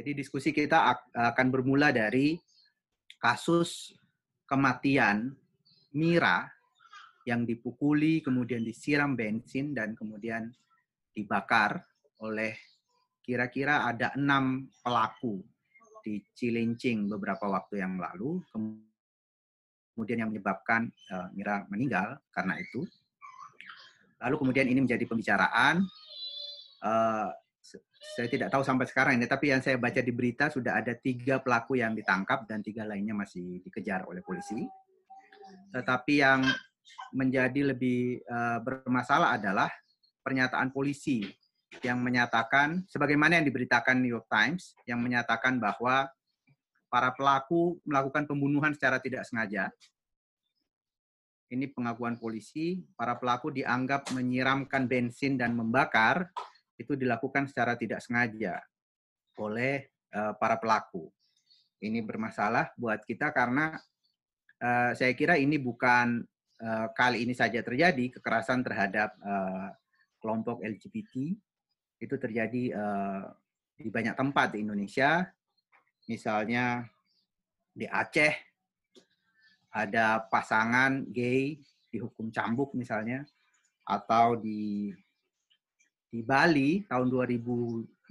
Jadi diskusi kita akan bermula dari kasus kematian Mira yang dipukuli, kemudian disiram bensin, dan kemudian dibakar oleh kira-kira ada enam pelaku di Cilincing beberapa waktu yang lalu, kemudian yang menyebabkan uh, Mira meninggal karena itu. Lalu kemudian ini menjadi pembicaraan. Uh, saya tidak tahu sampai sekarang ini, tapi yang saya baca di berita sudah ada tiga pelaku yang ditangkap dan tiga lainnya masih dikejar oleh polisi. Tetapi yang menjadi lebih uh, bermasalah adalah pernyataan polisi yang menyatakan, sebagaimana yang diberitakan New York Times, yang menyatakan bahwa para pelaku melakukan pembunuhan secara tidak sengaja. Ini pengakuan polisi, para pelaku dianggap menyiramkan bensin dan membakar, itu dilakukan secara tidak sengaja oleh uh, para pelaku. Ini bermasalah buat kita karena uh, saya kira ini bukan uh, kali ini saja terjadi kekerasan terhadap kelompok LGBT itu terjadi di banyak tempat di Indonesia. Misalnya di Aceh ada pasangan gay dihukum cambuk misalnya atau di di Bali tahun 2015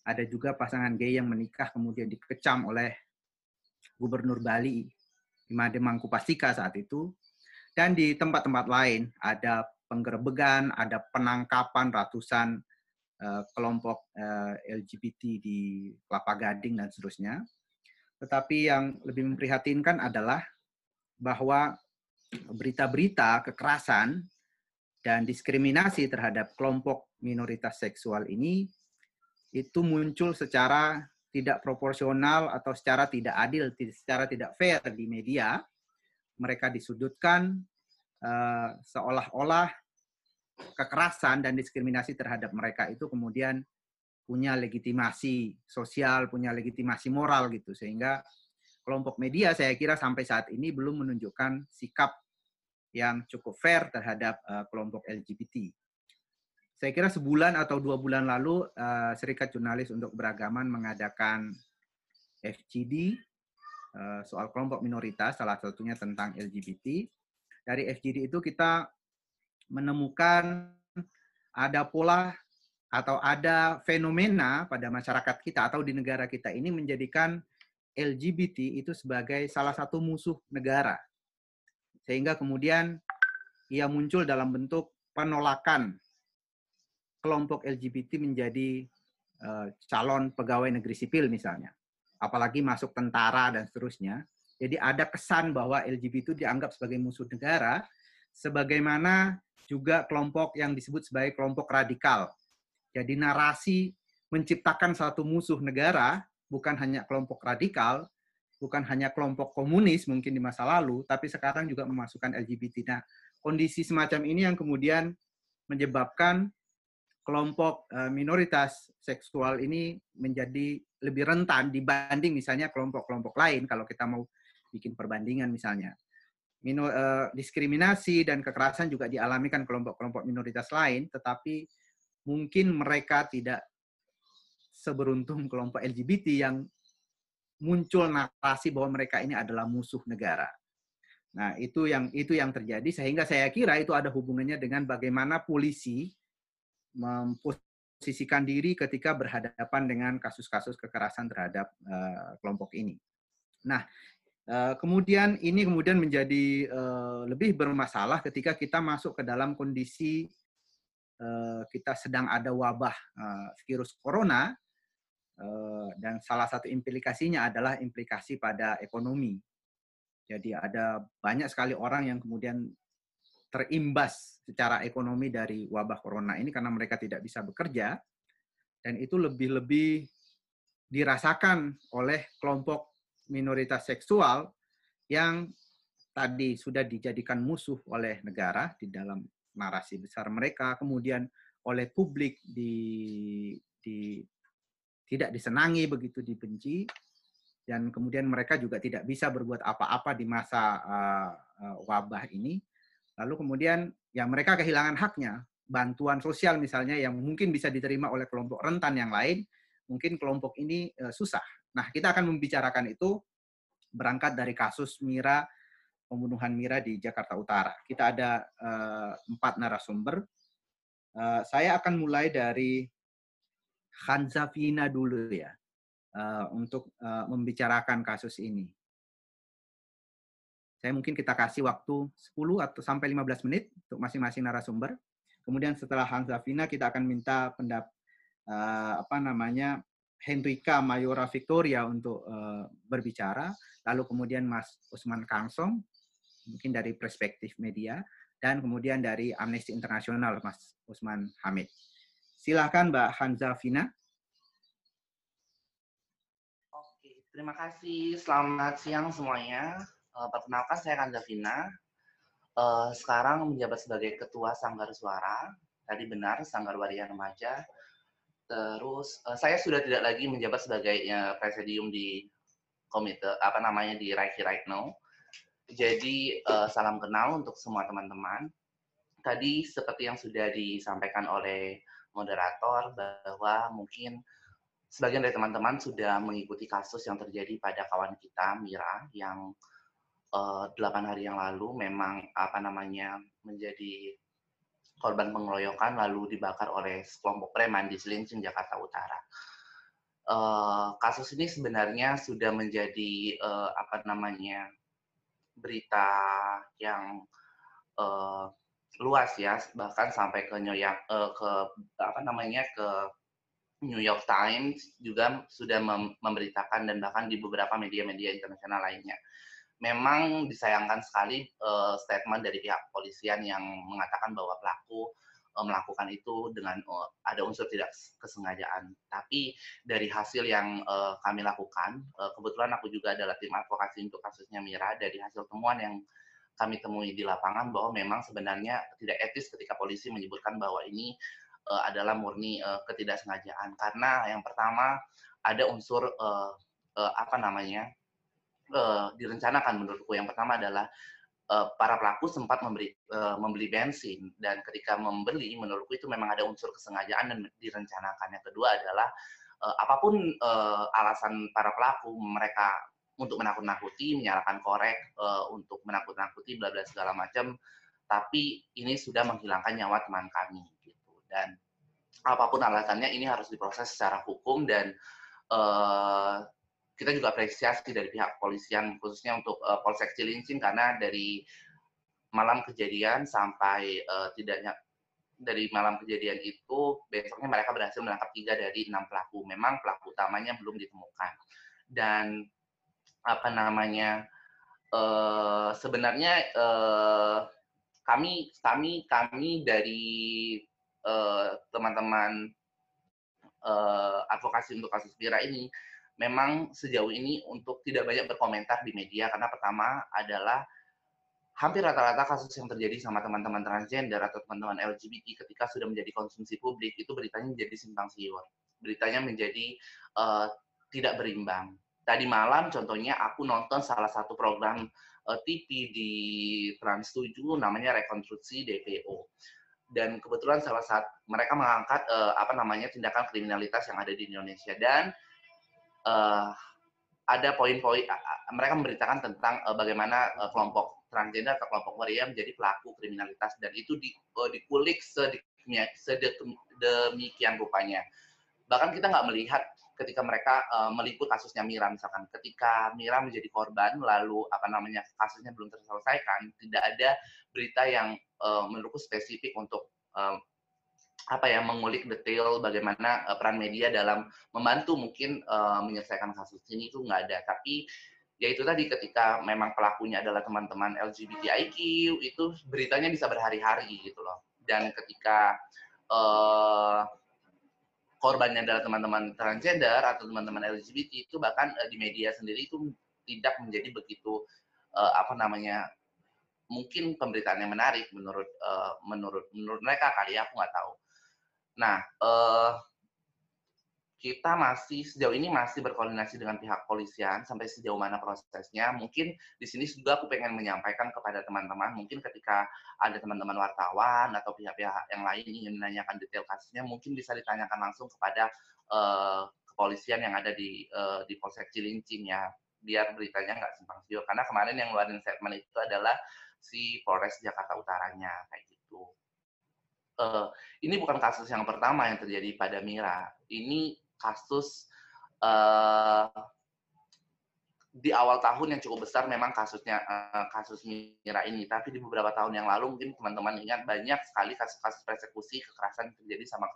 ada juga pasangan gay yang menikah kemudian dikecam oleh Gubernur Bali Imade Mangkupastika saat itu dan di tempat-tempat lain ada penggerbegan, ada penangkapan ratusan uh, kelompok uh, eh, LGBT di Kelapa Gading dan seterusnya. Tetapi yang lebih memprihatinkan adalah bahwa berita-berita kekerasan dan diskriminasi terhadap kelompok minoritas seksual ini itu muncul secara tidak proporsional atau secara tidak adil, secara tidak fair di media. Mereka disudutkan, uh, seolah-olah kekerasan dan diskriminasi terhadap mereka itu kemudian punya legitimasi sosial, punya legitimasi moral gitu sehingga kelompok media saya kira sampai saat ini belum menunjukkan sikap yang cukup fair terhadap uh, kelompok LGBT. Saya kira sebulan atau dua bulan lalu uh, Serikat Jurnalis untuk Beragaman mengadakan FGD uh, soal kelompok minoritas, salah satunya tentang LGBT. Dari FGD itu kita menemukan ada pola atau ada fenomena pada masyarakat kita atau di negara kita ini menjadikan LGBT itu sebagai salah satu musuh negara. Sehingga kemudian ia muncul dalam bentuk penolakan kelompok LGBT menjadi uh, calon pegawai negeri sipil misalnya. Apalagi masuk tentara dan seterusnya. Jadi ada kesan bahwa LGBT itu dianggap sebagai musuh negara sebagaimana juga kelompok yang disebut sebagai kelompok radikal. Jadi narasi menciptakan satu musuh negara bukan hanya kelompok radikal, bukan hanya kelompok komunis mungkin di masa lalu, tapi sekarang juga memasukkan LGBT. Nah, kondisi semacam ini yang kemudian menyebabkan kelompok eh, minoritas seksual ini menjadi lebih rentan dibanding misalnya kelompok-kelompok lain kalau kita mau bikin perbandingan misalnya minor, uh, eh, diskriminasi dan kekerasan juga dialami kan kelompok-kelompok minoritas lain, tetapi mungkin mereka tidak seberuntung kelompok LGBT yang muncul narasi bahwa mereka ini adalah musuh negara. Nah, itu yang itu yang terjadi sehingga saya kira itu ada hubungannya dengan bagaimana polisi memposisikan diri ketika berhadapan dengan kasus-kasus kekerasan terhadap uh, kelompok ini. Nah, Eh, kemudian ini kemudian menjadi uh, lebih bermasalah ketika kita masuk ke dalam kondisi kita sedang ada wabah virus corona dan salah satu implikasinya adalah implikasi pada ekonomi. Jadi ada banyak sekali orang yang kemudian terimbas secara ekonomi dari wabah corona ini karena mereka tidak bisa bekerja dan itu lebih-lebih dirasakan oleh kelompok minoritas seksual yang tadi sudah dijadikan musuh oleh negara di dalam narasi besar mereka, kemudian oleh publik di, di tidak disenangi begitu dibenci dan kemudian mereka juga tidak bisa berbuat apa-apa di masa uh, wabah ini. Lalu kemudian ya mereka kehilangan haknya, bantuan sosial misalnya yang mungkin bisa diterima oleh kelompok rentan yang lain, mungkin kelompok ini uh, susah. Nah, kita akan membicarakan itu berangkat dari kasus Mira pembunuhan Mira di Jakarta Utara. Kita ada uh, empat narasumber. Uh, saya akan mulai dari Hanzafina dulu ya uh, untuk uh, membicarakan kasus ini. Saya mungkin kita kasih waktu 10 atau sampai 15 menit untuk masing-masing narasumber. Kemudian setelah Hanzafina kita akan minta pendapat uh, apa namanya Hendrika Mayora Victoria untuk uh, berbicara, lalu kemudian Mas Usman Kangsong mungkin dari perspektif media dan kemudian dari Amnesty International Mas Usman Hamid. Silakan Mbak Hanzafina. Oke, terima kasih. Selamat siang semuanya. Uh, perkenalkan saya Kanza Vina. Uh, sekarang menjabat sebagai Ketua Sanggar Suara. Tadi benar, Sanggar Waria Remaja. Terus uh, saya sudah tidak lagi menjabat sebagai uh, presidium di komite apa namanya di Raiki Right Now. Jadi salam kenal untuk semua teman-teman. Tadi seperti yang sudah disampaikan oleh moderator bahwa mungkin sebagian dari teman-teman sudah mengikuti kasus yang terjadi pada kawan kita Mira yang Eh, delapan hari yang lalu memang apa namanya menjadi korban pengeroyokan lalu dibakar oleh sekelompok preman di Cilincing Jakarta Utara. Uh, kasus ini sebenarnya sudah menjadi uh, apa namanya berita yang uh, luas ya bahkan sampai ke New York uh, ke apa namanya ke New York Times juga sudah mem memberitakan dan bahkan di beberapa media-media internasional lainnya memang disayangkan sekali uh, statement dari pihak kepolisian yang mengatakan bahwa pelaku uh, melakukan itu dengan uh, ada unsur tidak kesengajaan. Tapi dari hasil yang uh, kami lakukan, uh, kebetulan aku juga adalah tim advokasi untuk kasusnya Mira dari hasil temuan yang kami temui di lapangan bahwa memang sebenarnya tidak etis ketika polisi menyebutkan bahwa ini uh, adalah murni uh, ketidaksengajaan karena yang pertama ada unsur uh, uh, apa namanya uh, direncanakan menurutku. Yang pertama adalah uh, para pelaku sempat memberi, uh, membeli bensin dan ketika membeli menurutku itu memang ada unsur kesengajaan dan direncanakan. Yang kedua adalah uh, apa pun uh, alasan para pelaku mereka untuk menakut-nakuti, menyalakan korek uh, untuk menakut-nakuti bla segala macam, tapi ini sudah menghilangkan nyawa teman kami gitu. Dan apa pun alasannya ini harus diproses secara hukum dan uh, kita juga apresiasi dari pihak kepolisian khususnya untuk uh, Polsek Cilincing karena dari malam kejadian sampai uh, tidaknya dari malam kejadian itu besoknya mereka berhasil menangkap tiga dari enam pelaku. Memang pelaku utamanya belum ditemukan dan apa namanya uh, sebenarnya uh, kami kami kami dari teman-teman uh, advokasi untuk kasus Pira ini memang sejauh ini untuk tidak banyak berkomentar di media karena pertama adalah hampir rata-rata kasus yang terjadi sama teman-teman transgender atau teman-teman LGBT ketika sudah menjadi konsumsi publik itu beritanya menjadi simpang siur, beritanya menjadi uh, tidak berimbang. Tadi malam contohnya aku nonton salah satu program uh, eh, TV di Trans 7 namanya Rekonstruksi DPO dan kebetulan salah satu mereka mengangkat uh, apa namanya tindakan kriminalitas yang ada di Indonesia. Dan uh, ada poin-poin mereka memberitakan tentang uh, bagaimana uh, kelompok transgender atau kelompok waria menjadi pelaku kriminalitas. Dan itu di, uh, dikulik sedemikian rupanya. Bahkan kita nggak melihat ketika mereka uh, meliput kasusnya Mira. Misalkan ketika Mira menjadi korban lalu apa namanya kasusnya belum terselesaikan tidak ada berita yang uh, menurutku spesifik untuk uh, apa ya mengulik detail bagaimana uh, peran media dalam membantu mungkin uh, menyelesaikan kasus ini itu nggak ada. Tapi ya itu tadi ketika memang pelakunya adalah teman-teman LGBTIQ itu beritanya bisa berhari-hari gitu loh. Dan ketika uh, korbannya adalah teman-teman transgender atau teman-teman LGBT itu bahkan uh, di media sendiri itu tidak menjadi begitu uh, apa namanya mungkin pemberitaan yang menarik menurut uh, menurut menurut mereka kali ya aku nggak tahu. Nah, uh, kita masih sejauh ini masih berkoordinasi dengan pihak polisian sampai sejauh mana prosesnya. Mungkin di sini juga aku pengen menyampaikan kepada teman-teman, mungkin ketika ada teman-teman wartawan atau pihak-pihak yang lain ingin menanyakan detail kasusnya, mungkin bisa ditanyakan langsung kepada uh, kepolisian yang ada di uh, di Polsek Cilincing ya biar beritanya nggak simpang siur karena kemarin yang ngeluarin statement itu adalah si Polres Jakarta Utaranya kayak gitu. Uh, ini bukan kasus yang pertama yang terjadi pada Mira. Ini kasus uh, di awal tahun yang cukup besar memang kasusnya uh, kasus Mira ini. Tapi di beberapa tahun yang lalu mungkin teman-teman ingat banyak sekali kasus-kasus persekusi kekerasan terjadi sama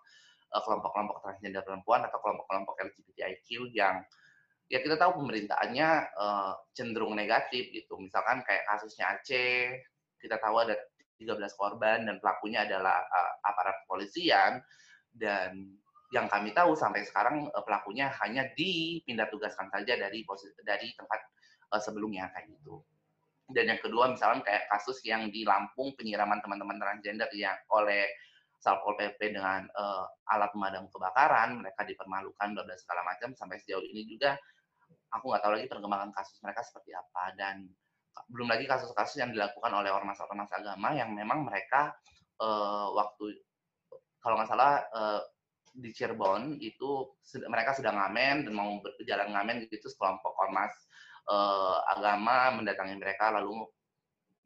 kelompok kelompok-kelompok transgender perempuan atau kelompok-kelompok LGBTIQ yang ya kita tahu pemerintahannya uh, cenderung negatif gitu. Misalkan kayak kasusnya Aceh, kita tahu ada 13 korban dan pelakunya adalah uh, aparat kepolisian dan yang kami tahu sampai sekarang uh, pelakunya hanya dipindah tugaskan saja dari posisi dari tempat uh, sebelumnya kayak gitu. Dan yang kedua misalnya kayak kasus yang di Lampung penyiraman teman-teman transgender yang oleh Satpol PP dengan uh, alat pemadam kebakaran, mereka dipermalukan dan segala macam sampai sejauh ini juga aku nggak tahu lagi perkembangan kasus mereka seperti apa dan belum lagi kasus-kasus yang dilakukan oleh ormas-ormas agama yang memang mereka uh, waktu kalau nggak salah uh, di Cirebon itu mereka sedang ngamen dan mau berjalan ngamen gitu sekelompok ormas uh, agama mendatangi mereka lalu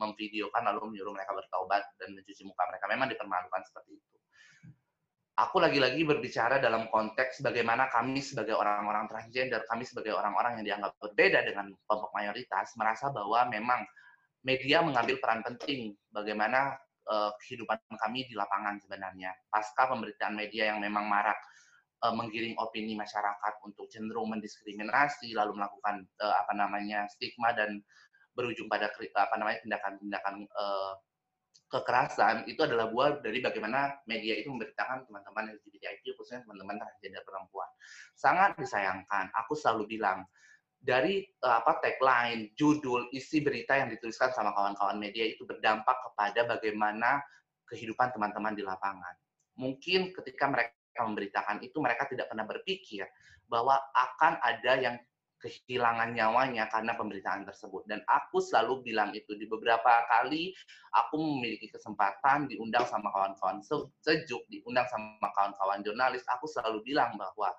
memvideokan lalu menyuruh mereka bertaubat dan mencuci muka mereka memang dipermalukan seperti itu. Aku lagi-lagi berbicara dalam konteks bagaimana kami sebagai orang-orang transgender, kami sebagai orang-orang yang dianggap berbeda dengan kelompok mayoritas, merasa bahwa memang media mengambil peran penting bagaimana uh, kehidupan kami di lapangan sebenarnya. Pasca pemberitaan media yang memang marak uh, menggiring opini masyarakat untuk cenderung mendiskriminasi, lalu melakukan uh, apa namanya stigma dan berujung pada apa namanya tindakan-tindakan kekerasan itu adalah buah dari bagaimana media itu memberitakan teman-teman LGBTIQ khususnya teman-teman transgender perempuan. Sangat disayangkan. Aku selalu bilang dari uh, apa tagline, judul, isi berita yang dituliskan sama kawan-kawan media itu berdampak kepada bagaimana kehidupan teman-teman di lapangan. Mungkin ketika mereka memberitakan itu mereka tidak pernah berpikir bahwa akan ada yang kehilangan nyawanya karena pemberitaan tersebut. Dan aku selalu bilang itu di beberapa kali aku memiliki kesempatan diundang sama kawan-kawan sejuk, diundang sama kawan-kawan jurnalis, aku selalu bilang bahwa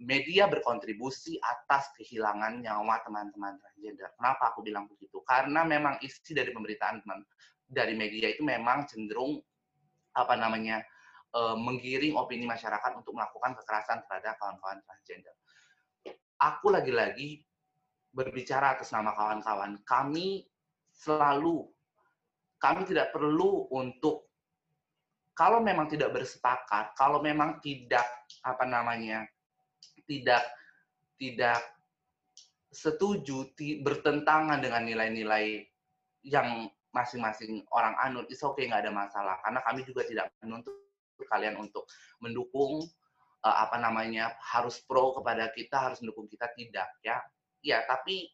media berkontribusi atas kehilangan nyawa teman-teman transgender. Kenapa aku bilang begitu? Karena memang isi dari pemberitaan teman dari media itu memang cenderung apa namanya uh, menggiring opini masyarakat untuk melakukan kekerasan terhadap kawan-kawan transgender. Aku lagi-lagi berbicara atas nama kawan-kawan. Kami selalu kami tidak perlu untuk kalau memang tidak bersepakat, kalau memang tidak apa namanya tidak tidak setuju bertentangan dengan nilai-nilai yang masing-masing orang anut, itu oke okay, nggak ada masalah. Karena kami juga tidak menuntut kalian untuk mendukung uh, apa namanya harus pro kepada kita, harus mendukung kita tidak ya. Ya, tapi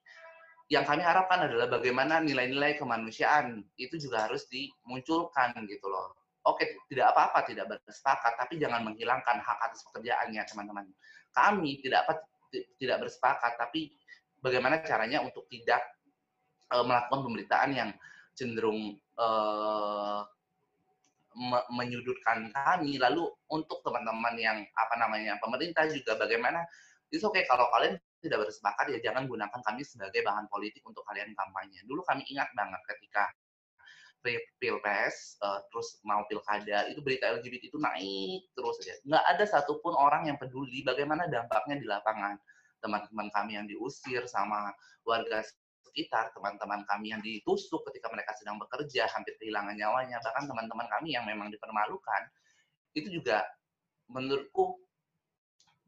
yang kami harapkan adalah bagaimana nilai-nilai kemanusiaan itu juga harus dimunculkan gitu loh. Oke, tidak apa-apa tidak bersepakat, tapi jangan menghilangkan hak atas pekerjaannya, teman-teman kami tidak apa tidak bersepakat, tapi bagaimana caranya untuk tidak uh, melakukan pemberitaan yang cenderung uh, me menyudutkan kami. Lalu untuk teman-teman yang apa namanya pemerintah juga bagaimana itu oke okay, kalau kalian tidak bersepakat ya jangan gunakan kami sebagai bahan politik untuk kalian kampanye. Dulu kami ingat banget ketika pilpres uh, terus mau pilkada itu berita LGBT itu naik terus aja. Nggak ada satupun orang yang peduli bagaimana dampaknya di lapangan. Teman-teman kami yang diusir sama warga sekitar teman-teman kami yang ditusuk ketika mereka sedang bekerja hampir kehilangan nyawanya bahkan teman-teman kami yang memang dipermalukan itu juga menurutku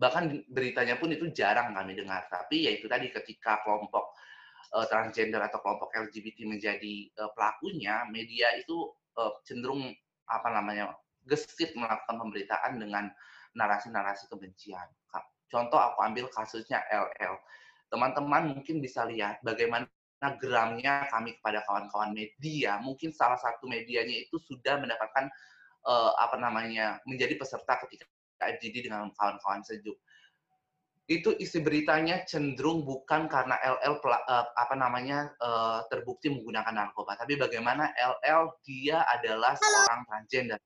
bahkan beritanya pun itu jarang kami dengar. Tapi ya itu tadi ketika kelompok uh, transgender atau kelompok LGBT menjadi uh, pelakunya, media itu uh, cenderung apa namanya gesit melakukan pemberitaan dengan narasi-narasi kebencian. Contoh aku ambil kasusnya LL. Teman-teman mungkin bisa lihat bagaimana geramnya kami kepada kawan-kawan media. Mungkin salah satu medianya itu sudah mendapatkan uh, apa namanya menjadi peserta ketika FGD dengan kawan-kawan sejuk itu isi beritanya cenderung bukan karena LL uh, apa namanya uh, terbukti menggunakan narkoba, tapi bagaimana LL dia adalah seorang transgender.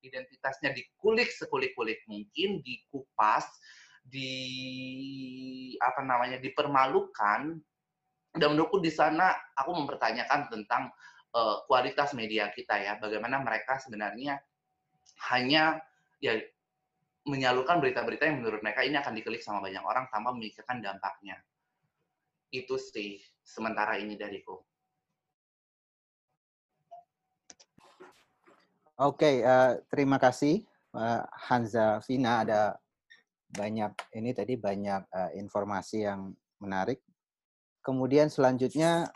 Identitasnya dikulik sekulik-kulik mungkin, dikupas, di apa namanya dipermalukan dan menurutku di sana aku mempertanyakan tentang uh, kualitas media kita ya bagaimana mereka sebenarnya hanya ya menyalurkan berita-berita yang menurut mereka ini akan diklik sama banyak orang tanpa memikirkan dampaknya itu sih sementara ini dariku Oke, okay, uh, terima kasih uh, Hanza Vina ada banyak ini tadi banyak uh, informasi yang menarik. Kemudian selanjutnya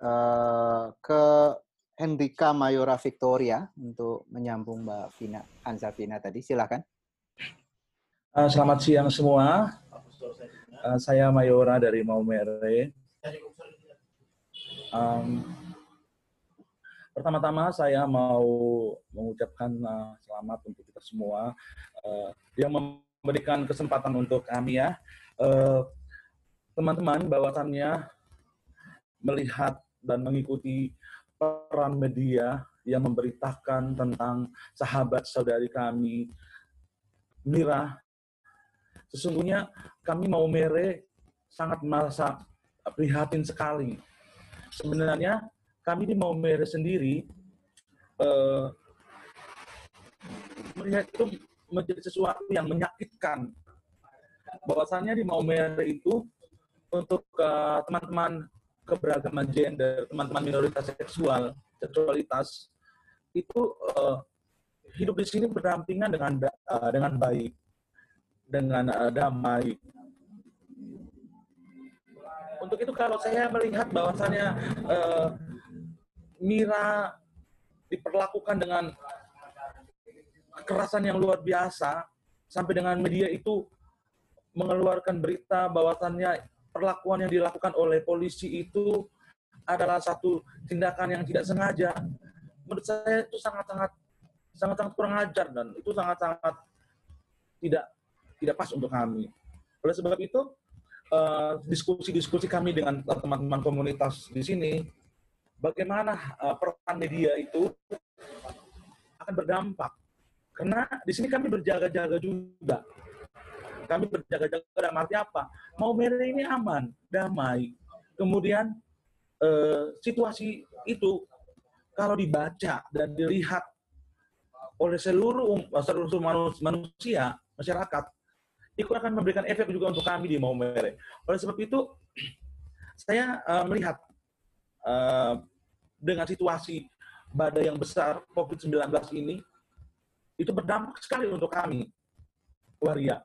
uh, ke Hendrika Mayora Victoria untuk menyambung Mbak Vina Hanza Vina tadi. Silakan. Uh, selamat siang semua. Uh, saya Mayora dari Maumere. Um, Pertama-tama saya mau mengucapkan uh, selamat untuk kita semua uh, yang memberikan kesempatan untuk kami ya. Uh, teman-teman, bahwasannya melihat dan mengikuti peran media yang memberitakan tentang sahabat saudari kami, Mira. Sesungguhnya kami mau mere sangat merasa prihatin sekali. Sebenarnya kami di Maumere sendiri uh, melihat itu menjadi sesuatu yang menyakitkan. Bahwasannya di Maumere itu untuk teman-teman uh, keberagaman gender, teman-teman minoritas seksual, seksualitas itu uh, hidup di sini berdampingan dengan uh, dengan baik, dengan damai. Untuk itu kalau saya melihat bahwasannya uh, Mira diperlakukan dengan kekerasan yang luar biasa sampai dengan media itu mengeluarkan berita bahwasannya perlakuan yang dilakukan oleh polisi itu adalah satu tindakan yang tidak sengaja. Menurut saya itu sangat-sangat sangat-sangat kurang ajar dan itu sangat-sangat tidak tidak pas untuk kami. Oleh sebab itu eh, diskusi-diskusi kami dengan teman-teman komunitas di sini bagaimana uh, peran media itu akan berdampak. Karena di sini kami berjaga-jaga juga. Kami berjaga-jaga dalam arti apa? Mau merah ini aman, damai. Kemudian uh, situasi itu kalau dibaca dan dilihat oleh seluruh seluruh manusia masyarakat itu akan memberikan efek juga untuk kami di Maumere. Oleh sebab itu saya uh, melihat uh, dengan situasi badai yang besar COVID-19 ini, itu berdampak sekali untuk kami, waria.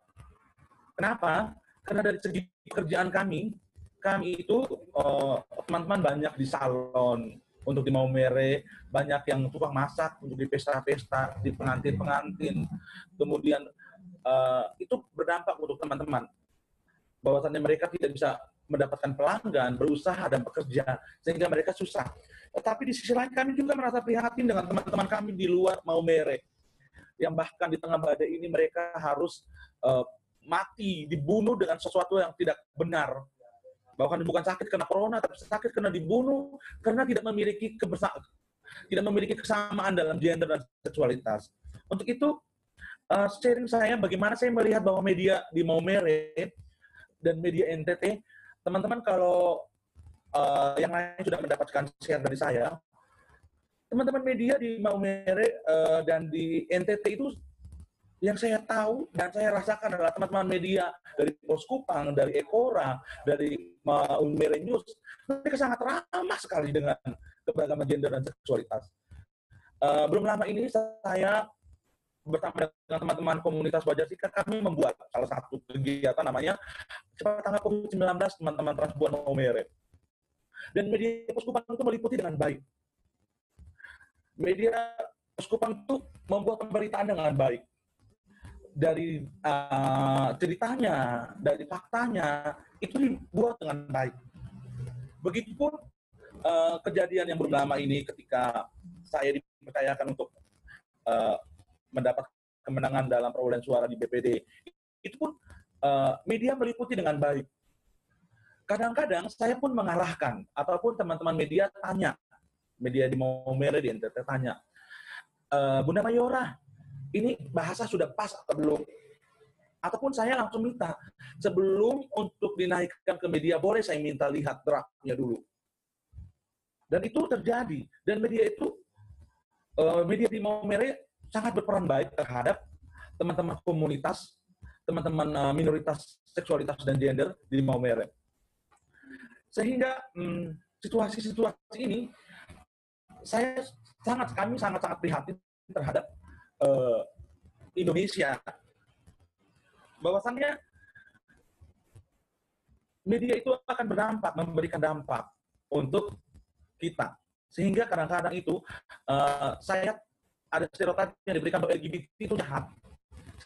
Kenapa? Karena dari segi pekerjaan kami, kami itu eh, teman-teman uh, banyak di salon, untuk di Maumere, banyak yang tukang masak untuk di pesta-pesta, di pengantin-pengantin. Kemudian uh, itu berdampak untuk teman-teman. Bahwasannya mereka tidak bisa mendapatkan pelanggan, berusaha dan bekerja, sehingga mereka susah. Tetapi di sisi lain kami juga merasa prihatin dengan teman-teman kami di luar Maumere yang bahkan di tengah badai ini mereka harus uh, mati, dibunuh dengan sesuatu yang tidak benar. Bahkan bukan sakit karena corona, tapi sakit karena dibunuh karena tidak memiliki kebersamaan, tidak memiliki kesamaan dalam gender dan seksualitas. Untuk itu, uh, sharing saya bagaimana saya melihat bahwa media di Maumere dan media NTT, teman-teman kalau uh, yang lain sudah mendapatkan share dari saya. Teman-teman media di Maumere uh, dan di NTT itu yang saya tahu dan saya rasakan adalah teman-teman media dari Poskupang, dari Ekora, dari Maumere News, mereka sangat ramah sekali dengan keberagaman gender dan seksualitas. Uh, belum lama ini saya bersama dengan teman-teman komunitas Wajar Sika, kami membuat salah satu kegiatan namanya cepat tanggap COVID-19 teman-teman Transbuan Maumere dan media Poskupang itu meliputi dengan baik. Media Poskupang itu membuat pemberitaan dengan baik. Dari uh, ceritanya, dari faktanya, itu dibuat dengan baik. Begitupun uh, kejadian yang berulang ini ketika saya dipercayakan untuk uh, mendapat kemenangan dalam perolehan suara di BPD, itu pun uh, media meliputi dengan baik kadang-kadang saya pun mengalahkan ataupun teman-teman media tanya media di Maumere di NTT tanya e, Bunda Mayora ini bahasa sudah pas atau belum Ataupun saya langsung minta, sebelum untuk dinaikkan ke media, boleh saya minta lihat draftnya dulu. Dan itu terjadi. Dan media itu, eh, media di Maumere sangat berperan baik terhadap teman-teman komunitas, teman-teman eh, minoritas seksualitas dan gender di Maumere. Sehingga hmm, situasi-situasi ini, saya sangat kami sangat-sangat prihatin terhadap uh, Indonesia bahwasannya media itu akan berdampak, memberikan dampak untuk kita. Sehingga kadang-kadang itu uh, saya ada stereotip yang diberikan bahwa LGBT itu jahat.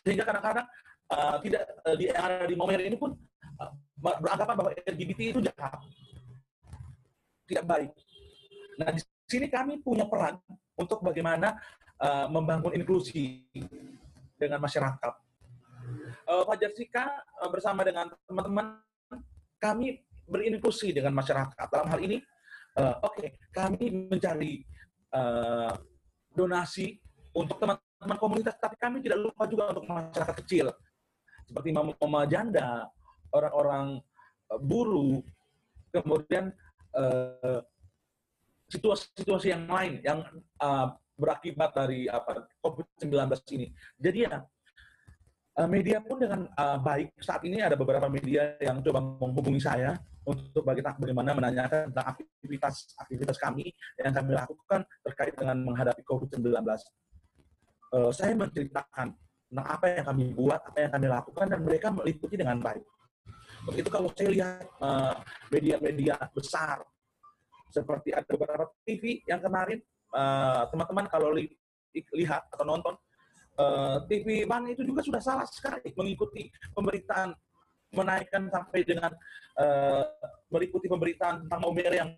Sehingga kadang-kadang uh, tidak uh, di era di momen ini pun uh, beranggapan bahwa LGBT itu jahat. Tidak baik. Nah, di sini kami punya peran untuk bagaimana uh, membangun inklusi dengan masyarakat uh, Fajar Sika uh, bersama dengan teman-teman kami berinklusi dengan masyarakat. Dalam hal ini, uh, oke, okay, kami mencari donasi untuk teman-teman komunitas, tapi kami tidak lupa juga untuk masyarakat kecil, seperti mama-mama janda, orang-orang buruh, kemudian situasi-situasi uh, yang lain yang uh, berakibat dari apa COVID-19 ini. Jadi ya Eh, media pun dengan uh, baik saat ini ada beberapa media yang coba menghubungi saya untuk bagaimana menanyakan tentang aktivitas aktivitas kami yang kami lakukan terkait dengan menghadapi COVID-19. Uh, saya menceritakan tentang apa yang kami buat, apa yang kami lakukan, dan mereka meliputi dengan baik. Begitu kalau saya lihat media-media uh, besar, seperti ada beberapa TV yang kemarin, teman-teman uh, kalau li lihat atau nonton, eh, TV mana itu juga sudah salah sekali mengikuti pemberitaan menaikkan sampai dengan uh, meliputi pemberitaan tentang Maumere yang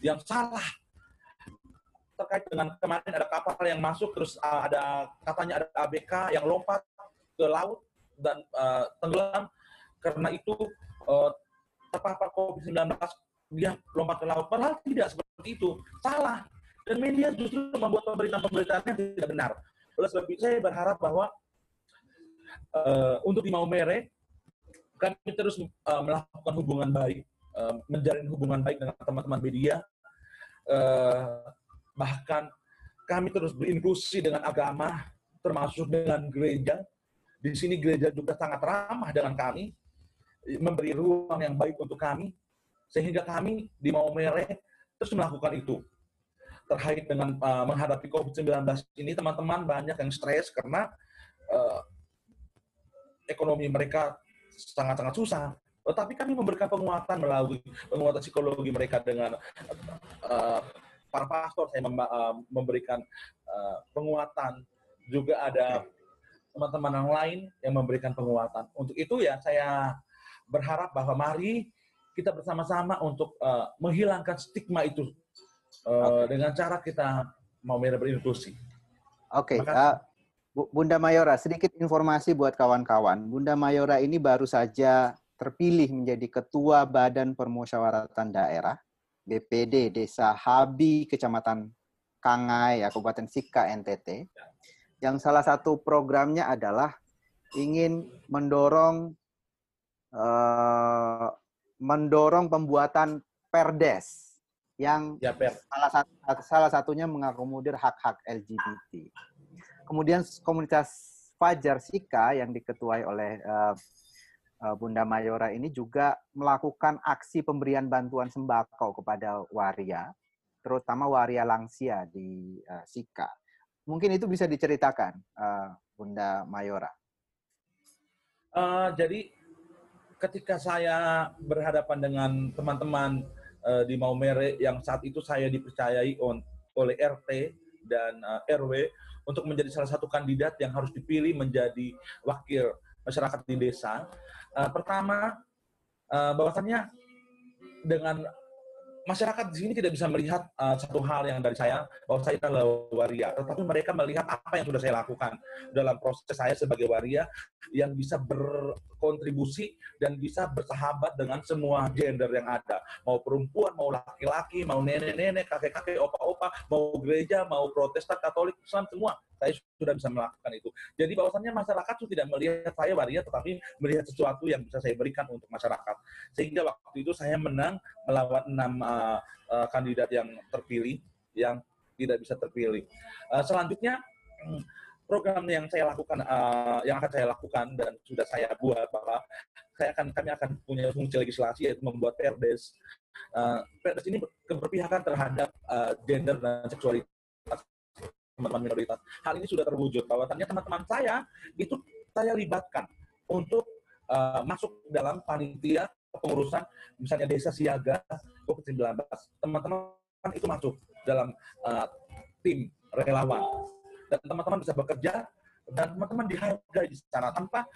yang salah. Terkait dengan kemarin ada kapal yang masuk terus uh, ada katanya ada ABK yang lompat ke laut dan uh, tenggelam. Karena itu uh, terpapar COVID-19 dia lompat ke laut. Padahal tidak seperti itu. Salah. Dan media justru membuat pemberitaan-pemberitaan yang tidak benar oleh sebab itu saya berharap bahwa uh, untuk di Maumere kami terus uh, melakukan hubungan baik, uh, menjalin hubungan baik dengan teman-teman media, uh, bahkan kami terus berinklusi dengan agama, termasuk dengan gereja. Di sini gereja juga sangat ramah dengan kami, memberi ruang yang baik untuk kami, sehingga kami di Maumere terus melakukan itu terkait dengan uh, menghadapi COVID-19 ini, teman-teman banyak yang stres karena uh, ekonomi mereka sangat-sangat susah. Tetapi kami memberikan penguatan melalui penguatan psikologi mereka dengan uh, para pastor saya mem uh, memberikan uh, penguatan. Juga ada teman-teman yang lain yang memberikan penguatan. Untuk itu ya saya berharap bahwa mari kita bersama-sama untuk uh, menghilangkan stigma itu uh, eh, okay. dengan cara kita mau berinklusi. Oke, okay. uh, eh, Bunda Mayora, sedikit informasi buat kawan-kawan. Bunda Mayora ini baru saja terpilih menjadi Ketua Badan Permusyawaratan Daerah BPD Desa Habi, Kecamatan Kangai, ya, Kabupaten Sika, NTT. Yang salah satu programnya adalah ingin mendorong uh, mendorong pembuatan perdes yang ya, salah, satu, salah satunya mengakomodir hak-hak LGBT. Kemudian komunitas Fajar Sika yang diketuai oleh uh, Bunda Mayora ini juga melakukan aksi pemberian bantuan sembako kepada waria, terutama waria langsia di uh, Sika. Mungkin itu bisa diceritakan, uh, Bunda Mayora. Uh, jadi ketika saya berhadapan dengan teman-teman uh, di Maumere yang saat itu saya dipercayai on, oleh RT dan uh, eh, RW untuk menjadi salah satu kandidat yang harus dipilih menjadi wakil masyarakat di desa. Uh, pertama, uh, bahwasannya dengan masyarakat di sini tidak bisa melihat uh, satu hal yang dari saya bahwa saya adalah waria, tetapi mereka melihat apa yang sudah saya lakukan dalam proses saya sebagai waria yang bisa berkontribusi dan bisa bersahabat dengan semua gender yang ada, mau perempuan, mau laki-laki, mau nenek-nenek, kakek-kakek, opa-opa, mau gereja, mau protestan, katolik, Islam, semua saya sudah bisa melakukan itu. Jadi bahwasannya masyarakat itu tidak melihat saya waria, tetapi melihat sesuatu yang bisa saya berikan untuk masyarakat. Sehingga waktu itu saya menang melawan enam uh, uh, kandidat yang terpilih, yang tidak bisa terpilih. Uh, selanjutnya hmm, program yang saya lakukan, uh, yang akan saya lakukan dan sudah saya buat bahwa saya akan kami akan punya fungsi legislasi yaitu membuat perdes. Uh, perdes ini keberpihakan terhadap uh, gender dan seksualitas teman-teman minoritas. Hal ini sudah terwujud. Bahwasannya teman-teman saya itu saya libatkan untuk uh, masuk dalam panitia pengurusan misalnya desa siaga COVID-19. Teman-teman itu masuk dalam tim relawan dan teman-teman bisa bekerja dan teman-teman dihargai di sana tanpa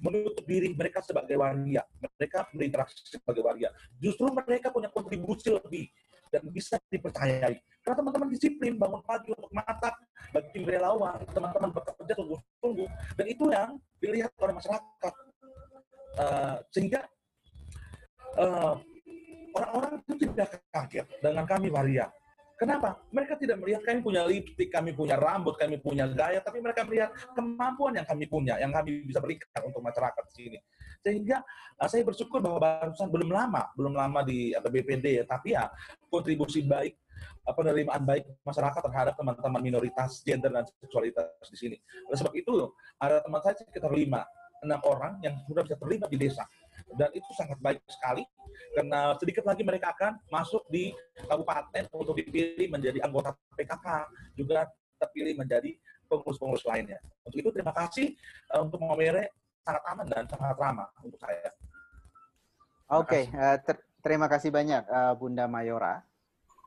menutup diri mereka sebagai waria. Mereka berinteraksi sebagai waria. Justru mereka punya kontribusi lebih dan bisa dipercayai. Karena teman-teman disiplin, bangun pagi untuk masak, bagi relawan, teman-teman bekerja sungguh-sungguh, dan itu yang dilihat oleh masyarakat. Uh, sehingga eh, orang-orang itu tidak kaget dengan kami waria. Kenapa? Mereka tidak melihat kami punya lipstick, kami punya rambut, kami punya gaya, tapi mereka melihat kemampuan yang kami punya, yang kami bisa berikan untuk masyarakat di sini. Sehingga uh, saya bersyukur bahwa barusan belum lama, belum lama di atau BPD ya, tapi ya kontribusi baik uh, penerimaan baik masyarakat terhadap teman-teman minoritas gender dan seksualitas di sini. Oleh sebab itu ada teman saya sekitar lima, enam orang yang sudah bisa terlibat di desa dan itu sangat baik sekali karena sedikit lagi mereka akan masuk di kabupaten untuk dipilih menjadi anggota PKK juga terpilih menjadi pengurus-pengurus lainnya. Untuk itu terima kasih uh, untuk Momere sangat aman dan sangat ramah untuk saya. Oke, okay, uh, eh, ter terima kasih banyak uh, Bunda Mayora.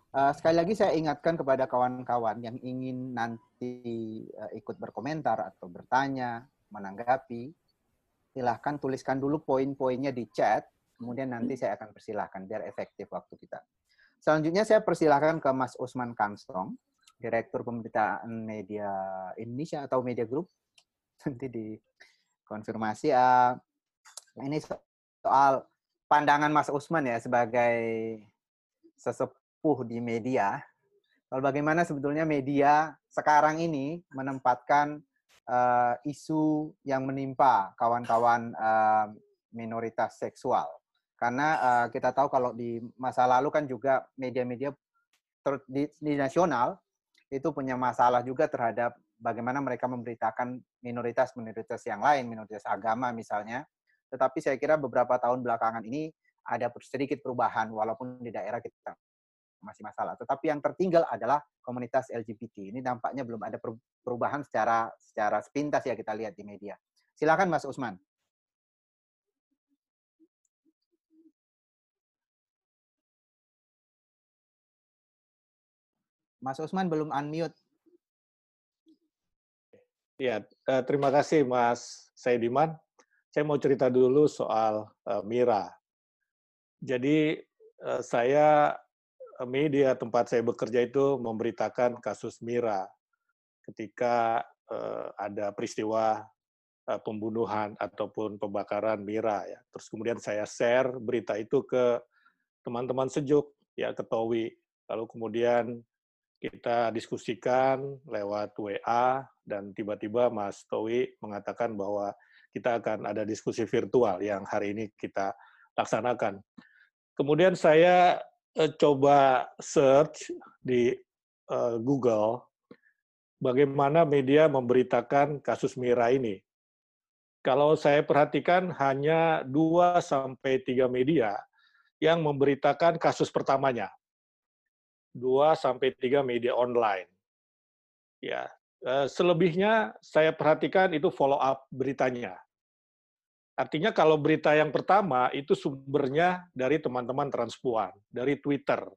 Uh, sekali lagi saya ingatkan kepada kawan-kawan yang ingin nanti uh, ikut berkomentar atau bertanya, menanggapi, silahkan tuliskan dulu poin-poinnya di chat, kemudian nanti saya akan persilahkan biar efektif waktu kita. Selanjutnya saya persilahkan ke Mas Usman Kamsong, Direktur Pemberitaan Media Indonesia atau Media Group. Nanti di konfirmasi. Uh, ini soal pandangan Mas Usman ya sebagai sesepuh di media. Soal bagaimana sebetulnya media sekarang ini menempatkan uh, isu yang menimpa kawan-kawan uh, minoritas seksual. Karena uh, kita tahu kalau di masa lalu kan juga media-media di, di nasional itu punya masalah juga terhadap bagaimana mereka memberitakan minoritas-minoritas yang lain, minoritas agama misalnya. Tetapi saya kira beberapa tahun belakangan ini ada sedikit perubahan walaupun di daerah kita masih masalah. Tetapi yang tertinggal adalah komunitas LGBT. Ini nampaknya belum ada perubahan secara secara sepintas ya kita lihat di media. Silakan Mas Usman. Mas Usman belum unmute. Ya, terima kasih Mas Saidiman. Saya mau cerita dulu soal uh, Mira. Jadi uh, saya media tempat saya bekerja itu memberitakan kasus Mira ketika uh, ada peristiwa uh, pembunuhan ataupun pembakaran Mira ya. Terus kemudian saya share berita itu ke teman-teman sejuk ya ke Towi. Lalu kemudian kita diskusikan lewat WA dan tiba-tiba Mas Towi mengatakan bahwa kita akan ada diskusi virtual yang hari ini kita laksanakan. Kemudian saya uh, coba search di uh, Google bagaimana media memberitakan kasus Mira ini. Kalau saya perhatikan hanya 2 sampai 3 media yang memberitakan kasus pertamanya. 2 sampai 3 media online. Ya, eh, selebihnya saya perhatikan itu follow up beritanya. Artinya kalau berita yang pertama itu sumbernya dari teman-teman transpuan, dari Twitter.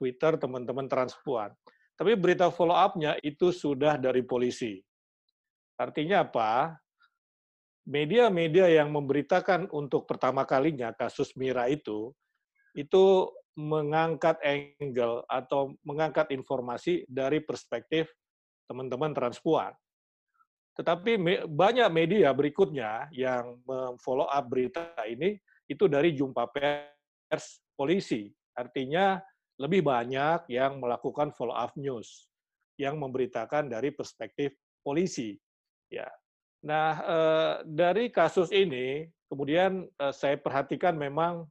Twitter teman-teman transpuan. Tapi berita follow up-nya itu sudah dari polisi. Artinya apa? Media-media yang memberitakan untuk pertama kalinya kasus Mira itu, itu mengangkat angle atau mengangkat informasi dari perspektif teman-teman transpuan. Tetapi me, banyak media berikutnya yang memfollow up berita ini itu dari jumpa pers polisi. Artinya lebih banyak yang melakukan follow up news yang memberitakan dari perspektif polisi. Ya. Nah, eh, dari kasus ini kemudian eh, saya perhatikan memang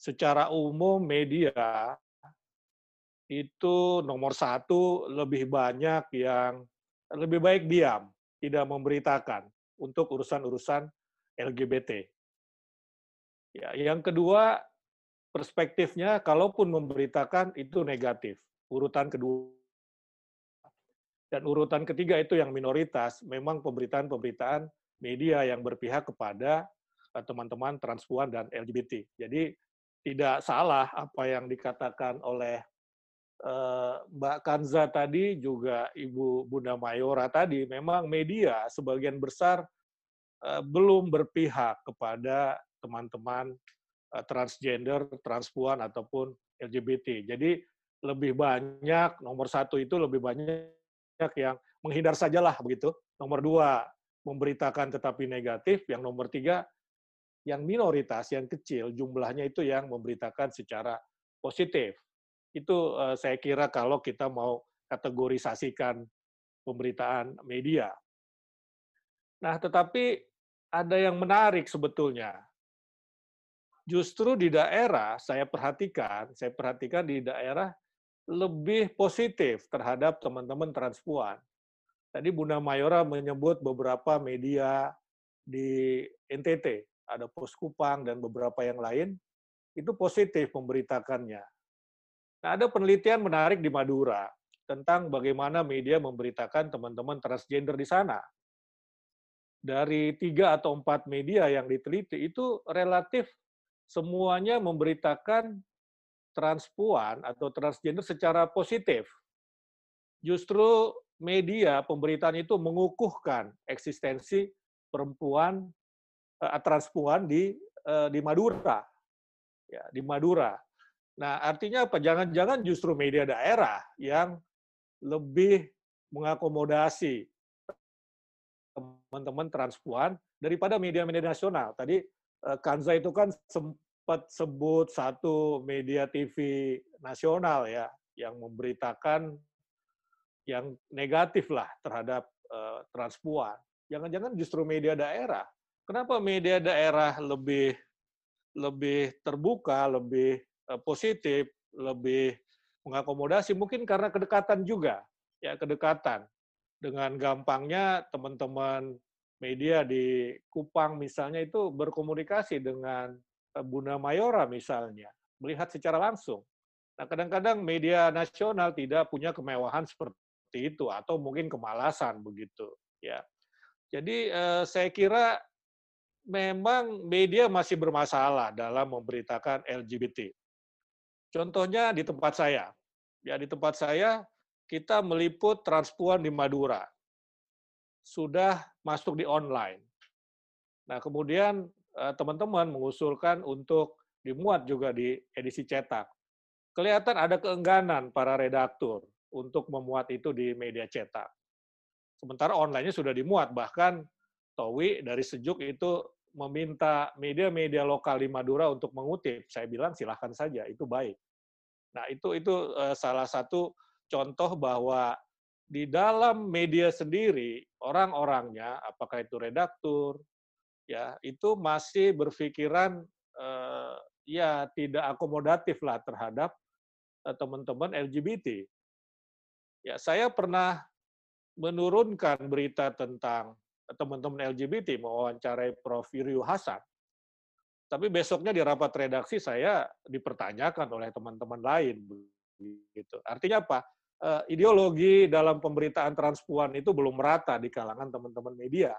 secara umum media itu nomor satu lebih banyak yang lebih baik diam, tidak memberitakan untuk urusan-urusan LGBT. Ya, yang kedua, perspektifnya kalaupun memberitakan itu negatif, urutan kedua. Dan urutan ketiga itu yang minoritas, memang pemberitaan-pemberitaan media yang berpihak kepada eh, teman-teman transpuan dan LGBT. Jadi tidak salah apa yang dikatakan oleh Mbak Kanza tadi juga Ibu Bunda Mayora tadi memang media sebagian besar uh, belum berpihak kepada teman-teman uh, transgender, transpuan ataupun LGBT. Jadi lebih banyak nomor satu itu lebih banyak yang menghindar sajalah begitu. Nomor dua memberitakan tetapi negatif. Yang nomor tiga yang minoritas, yang kecil, jumlahnya itu yang memberitakan secara positif. Itu uh, saya kira kalau kita mau kategorisasikan pemberitaan media. Nah, tetapi ada yang menarik sebetulnya. Justru di daerah saya perhatikan, saya perhatikan di daerah lebih positif terhadap teman-teman transpuan. Tadi Bunda Mayora menyebut beberapa media di NTT ada Pos Kupang dan beberapa yang lain, itu positif memberitakannya. Nah, ada penelitian menarik di Madura tentang bagaimana media memberitakan teman-teman transgender di sana. Dari tiga atau empat media yang diteliti itu relatif semuanya memberitakan transpuan atau transgender secara positif. Justru media pemberitaan itu mengukuhkan eksistensi perempuan uh, transpuan di uh, di Madura. Ya, di Madura. Nah, artinya apa? Jangan-jangan justru media daerah yang lebih mengakomodasi teman-teman transpuan daripada media-media nasional. Tadi uh, Kanza itu kan sempat sebut satu media TV nasional ya yang memberitakan yang negatif lah terhadap uh, transpuan. Jangan-jangan justru media daerah Kenapa media daerah lebih lebih terbuka, lebih eh, positif, lebih mengakomodasi? Mungkin karena kedekatan juga, ya kedekatan. Dengan gampangnya teman-teman media di Kupang misalnya itu berkomunikasi dengan eh, Bunda Mayora misalnya, melihat secara langsung. Nah, kadang-kadang media nasional tidak punya kemewahan seperti itu atau mungkin kemalasan begitu, ya. Jadi eh, saya kira memang media masih bermasalah dalam memberitakan LGBT. Contohnya di tempat saya. Ya, di tempat saya kita meliput transpuan di Madura. Sudah masuk di online. Nah, kemudian eh, teman-teman mengusulkan untuk dimuat juga di edisi cetak. Kelihatan ada keengganan para redaktur untuk memuat itu di media cetak. Sementara online-nya sudah dimuat, bahkan Towi dari Sejuk itu meminta media-media lokal di Madura untuk mengutip. Saya bilang silahkan saja, itu baik. Nah itu itu uh, salah satu contoh bahwa di dalam media sendiri orang-orangnya, apakah itu redaktur, ya itu masih berpikiran uh, ya tidak akomodatif lah terhadap uh, teman-teman LGBT. Ya saya pernah menurunkan berita tentang teman-teman LGBT mewawancarai Prof. Yuryu Hasan. Tapi besoknya di rapat redaksi saya dipertanyakan oleh teman-teman lain. Gitu. Artinya apa? Eh, ideologi dalam pemberitaan transpuan itu belum merata di kalangan teman-teman media.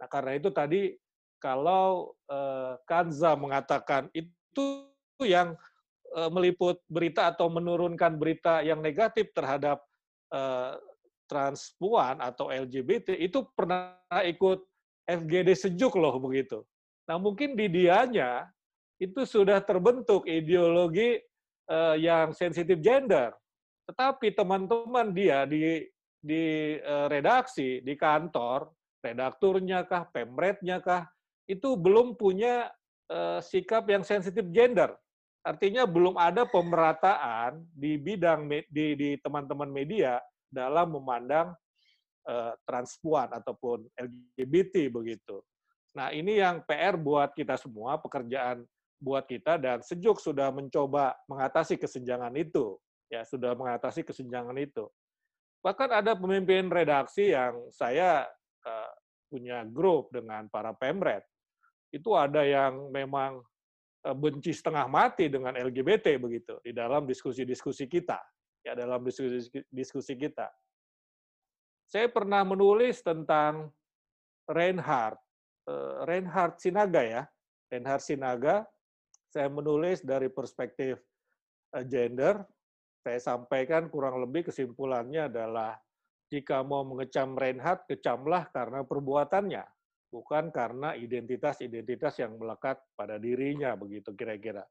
Nah karena itu tadi kalau eh, Kanza mengatakan itu yang eh, meliput berita atau menurunkan berita yang negatif terhadap transpuan atau LGBT itu pernah ikut FGD sejuk loh begitu. Nah mungkin di dianya itu sudah terbentuk ideologi uh, yang sensitif gender. Tetapi teman-teman dia di di uh, redaksi, di kantor, redakturnya kah, pemretnya kah, itu belum punya uh, sikap yang sensitif gender. Artinya belum ada pemerataan di bidang di, di teman-teman media dalam memandang uh, transpuan ataupun LGBT begitu. Nah ini yang PR buat kita semua, pekerjaan buat kita dan Sejuk sudah mencoba mengatasi kesenjangan itu, ya sudah mengatasi kesenjangan itu. Bahkan ada pemimpin redaksi yang saya uh, punya grup dengan para pemret, itu ada yang memang uh, benci setengah mati dengan LGBT begitu di dalam diskusi-diskusi kita, ya dalam diskusi diskusi kita. Saya pernah menulis tentang Reinhard, uh, Reinhard Sinaga ya, Reinhard Sinaga saya menulis dari perspektif eh, gender, saya sampaikan kurang lebih kesimpulannya adalah jika mau mengecam Reinhardt, kecamlah karena perbuatannya, bukan karena identitas-identitas yang melekat pada dirinya, begitu kira-kira.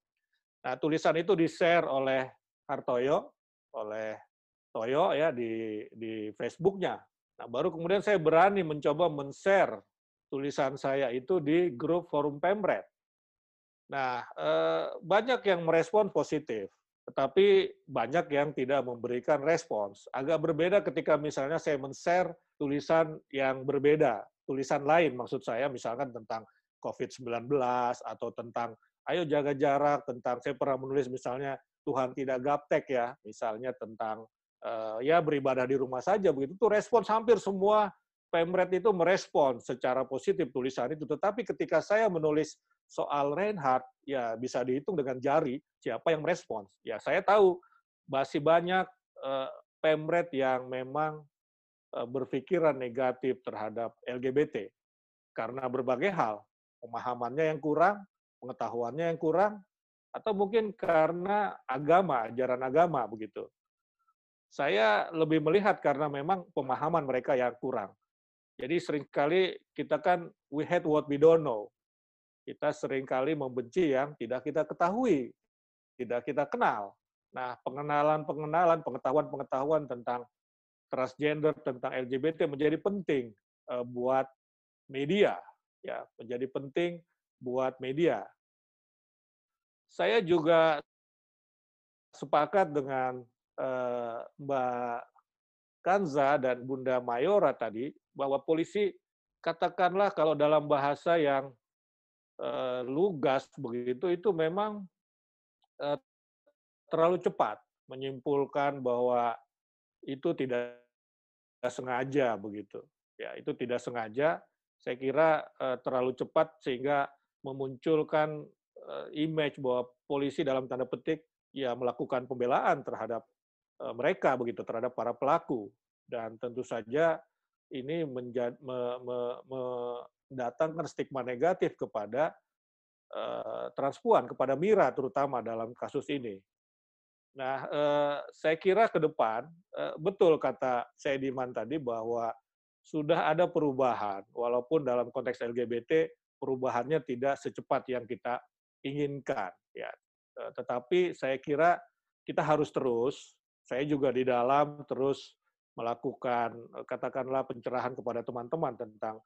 Nah, tulisan itu di-share oleh Hartoyo, oleh Toyo ya di di Facebooknya. Nah, baru kemudian saya berani mencoba men-share tulisan saya itu di grup forum Pemret. Nah, eh, banyak yang merespon positif, tetapi banyak yang tidak memberikan respons. Agak berbeda ketika misalnya saya men-share tulisan yang berbeda, tulisan lain maksud saya misalkan tentang COVID-19 atau tentang ayo jaga jarak, tentang saya pernah menulis misalnya Tuhan tidak gaptek ya, misalnya tentang uh, ya beribadah di rumah saja begitu. Itu respons hampir semua Pemret itu merespon secara positif tulisan itu. Tetapi ketika saya menulis soal Reinhardt, ya bisa dihitung dengan jari siapa yang merespons. Ya saya tahu masih banyak uh, pemret yang memang uh, berpikiran negatif terhadap LGBT karena berbagai hal, pemahamannya yang kurang, pengetahuannya yang kurang, atau mungkin karena agama, ajaran agama begitu. Saya lebih melihat karena memang pemahaman mereka yang kurang. Jadi sering kali kita kan we hate what we don't know kita sering kali membenci yang tidak kita ketahui, tidak kita kenal. Nah, pengenalan-pengenalan, pengetahuan-pengetahuan tentang transgender, tentang LGBT menjadi penting uh, buat media, ya, menjadi penting buat media. Saya juga sepakat dengan uh, Mbak Kanza dan Bunda Mayora tadi bahwa polisi katakanlah kalau dalam bahasa yang uh, lugas begitu itu memang uh, terlalu cepat menyimpulkan bahwa itu tidak sengaja begitu. Ya, itu tidak sengaja. Saya kira uh, terlalu cepat sehingga memunculkan image bahwa polisi dalam tanda petik ya melakukan pembelaan terhadap uh, mereka begitu terhadap para pelaku dan tentu saja ini menjadi me, me, me, mendatangkan stigma negatif kepada uh, transpuan, kepada Mira terutama dalam kasus ini. Nah, uh, saya kira ke depan, uh, betul kata Sediman tadi bahwa sudah ada perubahan, walaupun dalam konteks LGBT perubahannya tidak secepat yang kita inginkan. Ya, tetapi saya kira kita harus terus. Saya juga di dalam terus melakukan katakanlah pencerahan kepada teman-teman tentang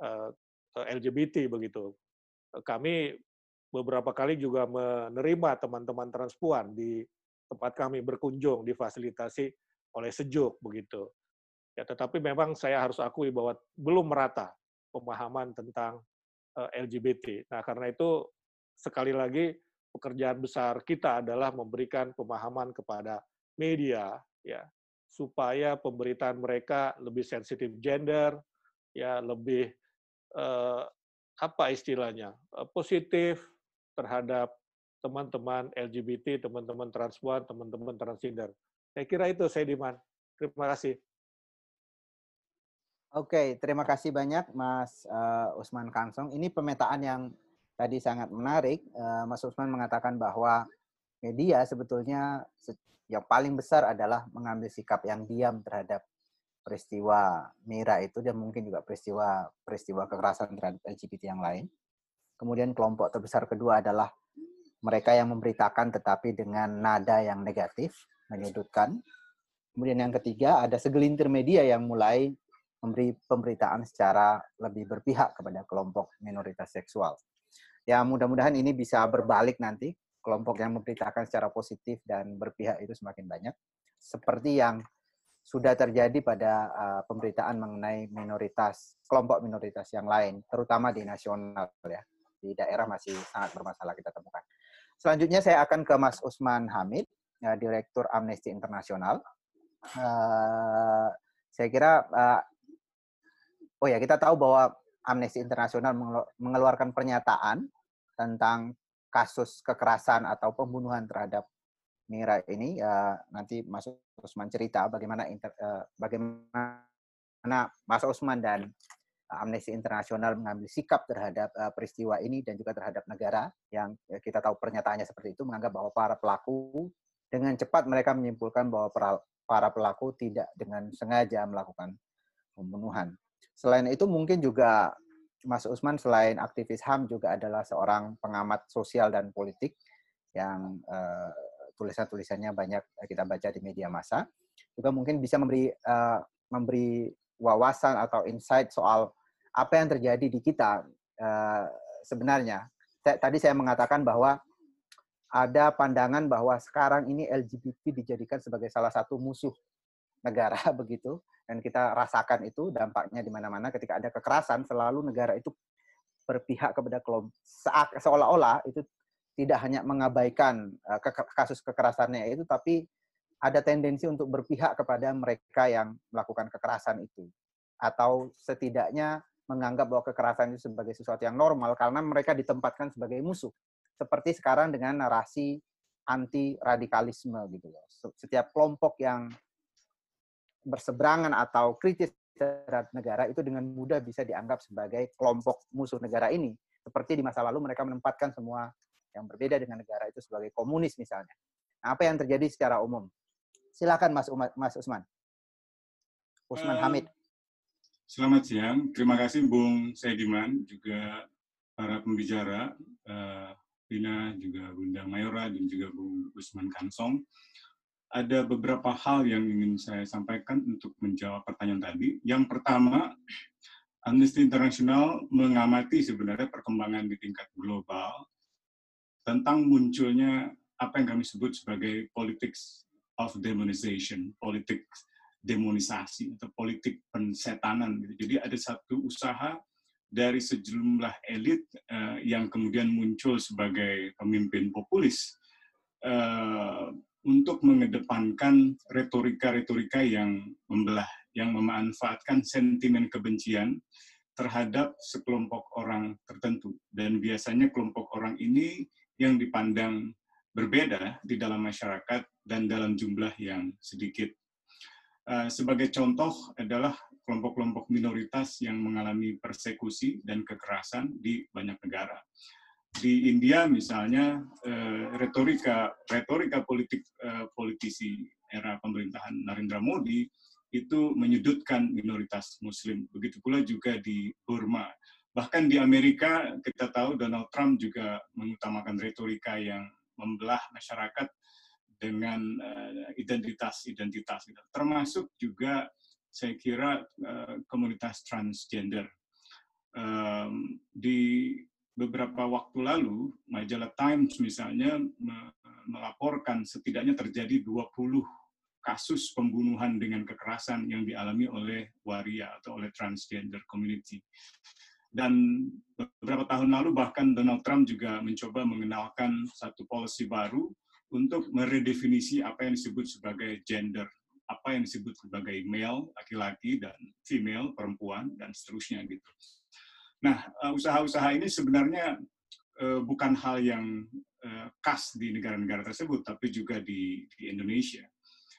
Eh, LGBT begitu. Kami beberapa kali juga menerima teman-teman transpuan di tempat kami berkunjung difasilitasi oleh Sejuk begitu. Ya, tetapi memang saya harus akui bahwa belum merata pemahaman tentang eh, LGBT. Nah, karena itu sekali lagi pekerjaan besar kita adalah memberikan pemahaman kepada media ya supaya pemberitaan mereka lebih sensitif gender, ya lebih eh, apa istilahnya eh, positif terhadap teman-teman LGBT, teman-teman transpuan, teman-teman transgender. Saya kira itu saya Diman. Terima kasih. Oke, terima kasih banyak Mas uh, Usman Kansong. Ini pemetaan yang tadi sangat menarik. Uh, Mas Usman mengatakan bahwa media sebetulnya yang paling besar adalah mengambil sikap yang diam terhadap peristiwa Mira itu dan mungkin juga peristiwa peristiwa kekerasan terhadap LGBT yang lain. Kemudian kelompok terbesar kedua adalah mereka yang memberitakan tetapi dengan nada yang negatif, menyudutkan. Kemudian yang ketiga, ada segelintir media yang mulai memberi pemberitaan secara lebih berpihak kepada kelompok minoritas seksual. Ya, mudah-mudahan ini bisa berbalik nanti, kelompok yang memberitakan secara positif dan berpihak itu semakin banyak. Seperti yang sudah terjadi pada uh, pemberitaan mengenai minoritas, kelompok minoritas yang lain, terutama di nasional ya. Di daerah masih sangat bermasalah kita temukan. Selanjutnya saya akan ke Mas Usman Hamid, ya, Direktur Amnesty Internasional. Uh, saya kira, uh, oh ya kita tahu bahwa Amnesty Internasional mengeluarkan pernyataan tentang kasus kekerasan atau pembunuhan terhadap Mira ini. Uh, nanti Mas Usman cerita bagaimana inter, uh, bagaimana Mas Usman dan Amnesty Internasional mengambil sikap terhadap uh, peristiwa ini dan juga terhadap negara yang ya, kita tahu pernyataannya seperti itu menganggap bahwa para pelaku dengan cepat mereka menyimpulkan bahwa para pelaku tidak dengan sengaja melakukan pembunuhan. Selain itu mungkin juga Mas Usman selain aktivis HAM juga adalah seorang pengamat sosial dan politik yang uh, tulisan-tulisannya banyak kita baca di media massa. Juga mungkin bisa memberi uh, memberi wawasan atau insight soal apa yang terjadi di kita uh, sebenarnya. Tadi saya mengatakan bahwa ada pandangan bahwa sekarang ini LGBT dijadikan sebagai salah satu musuh negara begitu dan kita rasakan itu dampaknya di mana-mana ketika ada kekerasan selalu negara itu berpihak kepada kelompok seolah-olah itu tidak hanya mengabaikan uh, kasus kekerasannya itu tapi ada tendensi untuk berpihak kepada mereka yang melakukan kekerasan itu atau setidaknya menganggap bahwa kekerasan itu sebagai sesuatu yang normal karena mereka ditempatkan sebagai musuh. Seperti sekarang dengan narasi anti radikalisme gitu loh. Setiap kelompok yang berseberangan atau kritis terhadap negara itu dengan mudah bisa dianggap sebagai kelompok musuh negara ini. Seperti di masa lalu mereka menempatkan semua yang berbeda dengan negara itu sebagai komunis misalnya. Nah, apa yang terjadi secara umum? Silakan Mas Umar, Mas Usman. Usman uh, Hamid. Selamat siang, terima kasih Bung Sediman, juga para pembicara, uh, Rina, juga Bunda Mayora, dan juga Bung Usman Kansong. Ada beberapa hal yang ingin saya sampaikan untuk menjawab pertanyaan tadi. Yang pertama, Amnesty International mengamati sebenarnya perkembangan di tingkat global tentang munculnya apa yang kami sebut sebagai politics of demonization, politik demonisasi atau politik pensetanan. Gitu. Jadi ada satu usaha dari sejumlah elit uh, yang kemudian muncul sebagai pemimpin populis uh, untuk mengedepankan retorika-retorika yang membelah, yang memanfaatkan sentimen kebencian terhadap sekelompok orang tertentu. Dan biasanya kelompok orang ini yang dipandang berbeda di dalam masyarakat dan dalam jumlah yang sedikit. Eh, sebagai contoh adalah kelompok-kelompok minoritas yang mengalami persekusi dan kekerasan di banyak negara. Di India misalnya eh, retorika retorika politik eh, politisi era pemerintahan Narendra Modi itu menyudutkan minoritas Muslim. Begitu pula juga di Burma. Bahkan di Amerika kita tahu Donald Trump juga mengutamakan retorika yang membelah masyarakat dengan identitas-identitas, uh, termasuk juga saya kira komunitas transgender. Um, di beberapa waktu lalu, majalah Times misalnya me melaporkan setidaknya terjadi 20 kasus pembunuhan dengan kekerasan yang dialami oleh waria atau oleh transgender community. Dan beberapa tahun lalu bahkan Donald Trump juga mencoba mengenalkan satu policy baru untuk meredefinisi apa yang disebut sebagai gender, apa yang disebut sebagai male, laki-laki, dan female, perempuan, dan seterusnya gitu. Nah, eh, usaha-usaha ini sebenarnya uh, bukan hal yang uh, khas di negara-negara tersebut, tapi juga di, di Indonesia.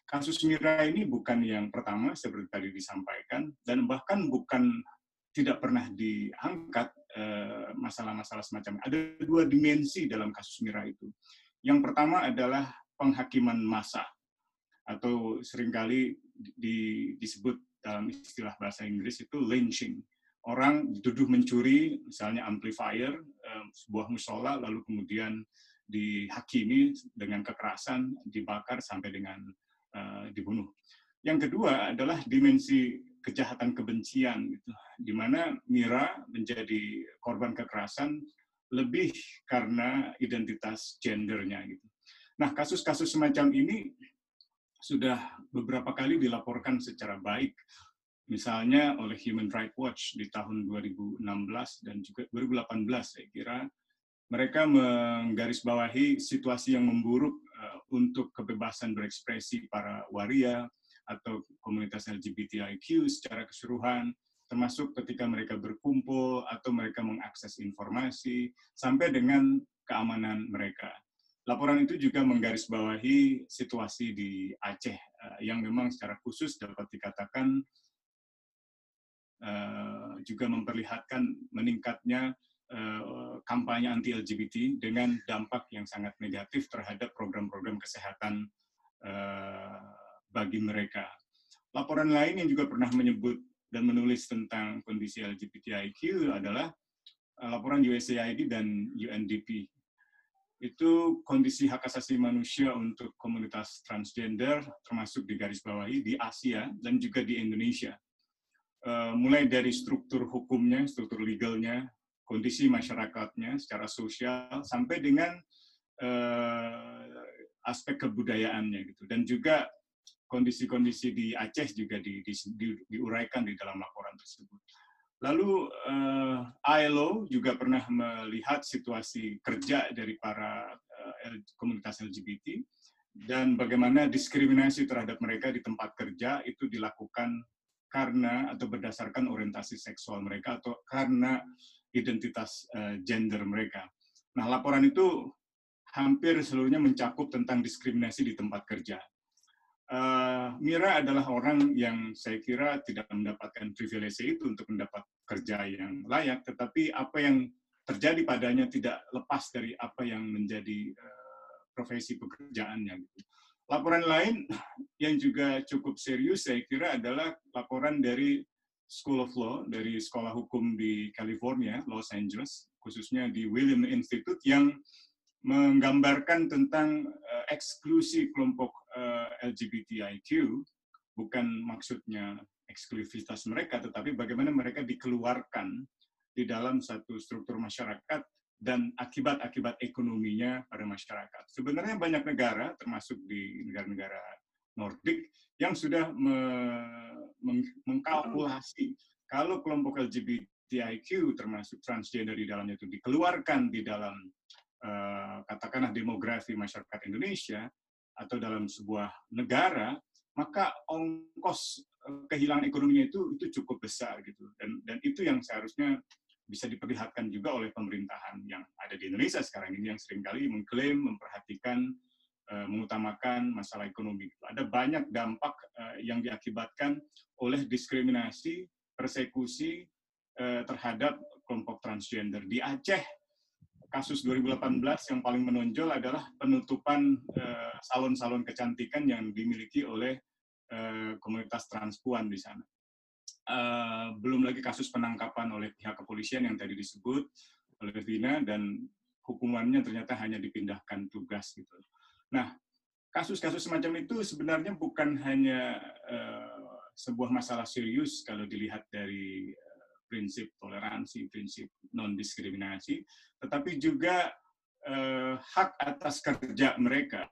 Kasus Mira ini bukan yang pertama, seperti tadi disampaikan, dan bahkan bukan tidak pernah diangkat masalah-masalah semacam ini. Ada dua dimensi dalam kasus Mira itu. Yang pertama adalah penghakiman massa atau sering kali di, disebut dalam istilah bahasa Inggris itu lynching. Orang dituduh mencuri misalnya amplifier sebuah musola lalu kemudian dihakimi dengan kekerasan, dibakar sampai dengan uh, dibunuh. Yang kedua adalah dimensi kejahatan kebencian, gitu, di mana Mira menjadi korban kekerasan lebih karena identitas gendernya. Gitu. Nah, kasus-kasus semacam ini sudah beberapa kali dilaporkan secara baik, misalnya oleh Human Rights Watch di tahun 2016 dan juga 2018 saya kira mereka menggarisbawahi situasi yang memburuk uh, untuk kebebasan berekspresi para waria atau komunitas LGBTIQ secara keseluruhan, termasuk ketika mereka berkumpul atau mereka mengakses informasi, sampai dengan keamanan mereka. Laporan itu juga menggarisbawahi situasi di Aceh uh, yang memang secara khusus dapat dikatakan juga memperlihatkan meningkatnya Eh, kampanye anti-LGBT dengan dampak yang sangat negatif terhadap program-program kesehatan eh, bagi mereka. Laporan lain yang juga pernah menyebut dan menulis tentang kondisi LGBTIQ adalah eh, laporan USAID dan UNDP. Itu kondisi hak asasi manusia untuk komunitas transgender, termasuk di garis bawahi di Asia dan juga di Indonesia. Mulai dari struktur hukumnya, struktur legalnya, kondisi masyarakatnya secara sosial sampai dengan uh, aspek kebudayaannya gitu dan juga kondisi-kondisi di Aceh juga di, di, di, diuraikan di dalam laporan tersebut. Lalu uh, ILO juga pernah melihat situasi kerja dari para uh, komunitas LGBT dan bagaimana diskriminasi terhadap mereka di tempat kerja itu dilakukan karena atau berdasarkan orientasi seksual mereka atau karena identitas uh, gender mereka. Nah, laporan itu hampir seluruhnya mencakup tentang diskriminasi di tempat kerja. Uh, Mira adalah orang yang saya kira tidak mendapatkan privilege itu untuk mendapat kerja yang layak, tetapi apa yang terjadi padanya tidak lepas dari apa yang menjadi uh, profesi pekerjaannya. Gitu. Laporan lain yang juga cukup serius saya kira adalah laporan dari School of Law dari Sekolah Hukum di California, Los Angeles, khususnya di William Institute yang menggambarkan tentang uh, eksklusi kelompok uh, eh, LGBTIQ, bukan maksudnya eksklusivitas mereka, tetapi bagaimana mereka dikeluarkan di dalam satu struktur masyarakat dan akibat-akibat ekonominya pada masyarakat. Sebenarnya banyak negara, termasuk di negara-negara Nordik, yang sudah me mengkalkulasi kalau kelompok LGBTIQ termasuk transgender di dalamnya itu dikeluarkan di dalam uh, katakanlah demografi masyarakat Indonesia atau dalam sebuah negara maka ongkos uh, kehilangan ekonominya itu itu cukup besar gitu dan dan itu yang seharusnya bisa diperlihatkan juga oleh pemerintahan yang ada di Indonesia sekarang ini yang sering kali mengklaim memperhatikan Eh, mengutamakan masalah ekonomi. Ada banyak dampak eh, yang diakibatkan oleh diskriminasi, persekusi eh, terhadap kelompok transgender. Di Aceh, kasus 2018 yang paling menonjol adalah penutupan salon-salon kecantikan yang dimiliki oleh komunitas transpuan di sana. Belum lagi kasus penangkapan oleh pihak kepolisian yang tadi disebut oleh Vina dan hukumannya ternyata hanya dipindahkan tugas gitu. Nah, kasus-kasus semacam itu sebenarnya bukan hanya uh, sebuah masalah serius kalau dilihat dari uh, prinsip toleransi, prinsip non-diskriminasi, tetapi juga uh, hak atas kerja mereka,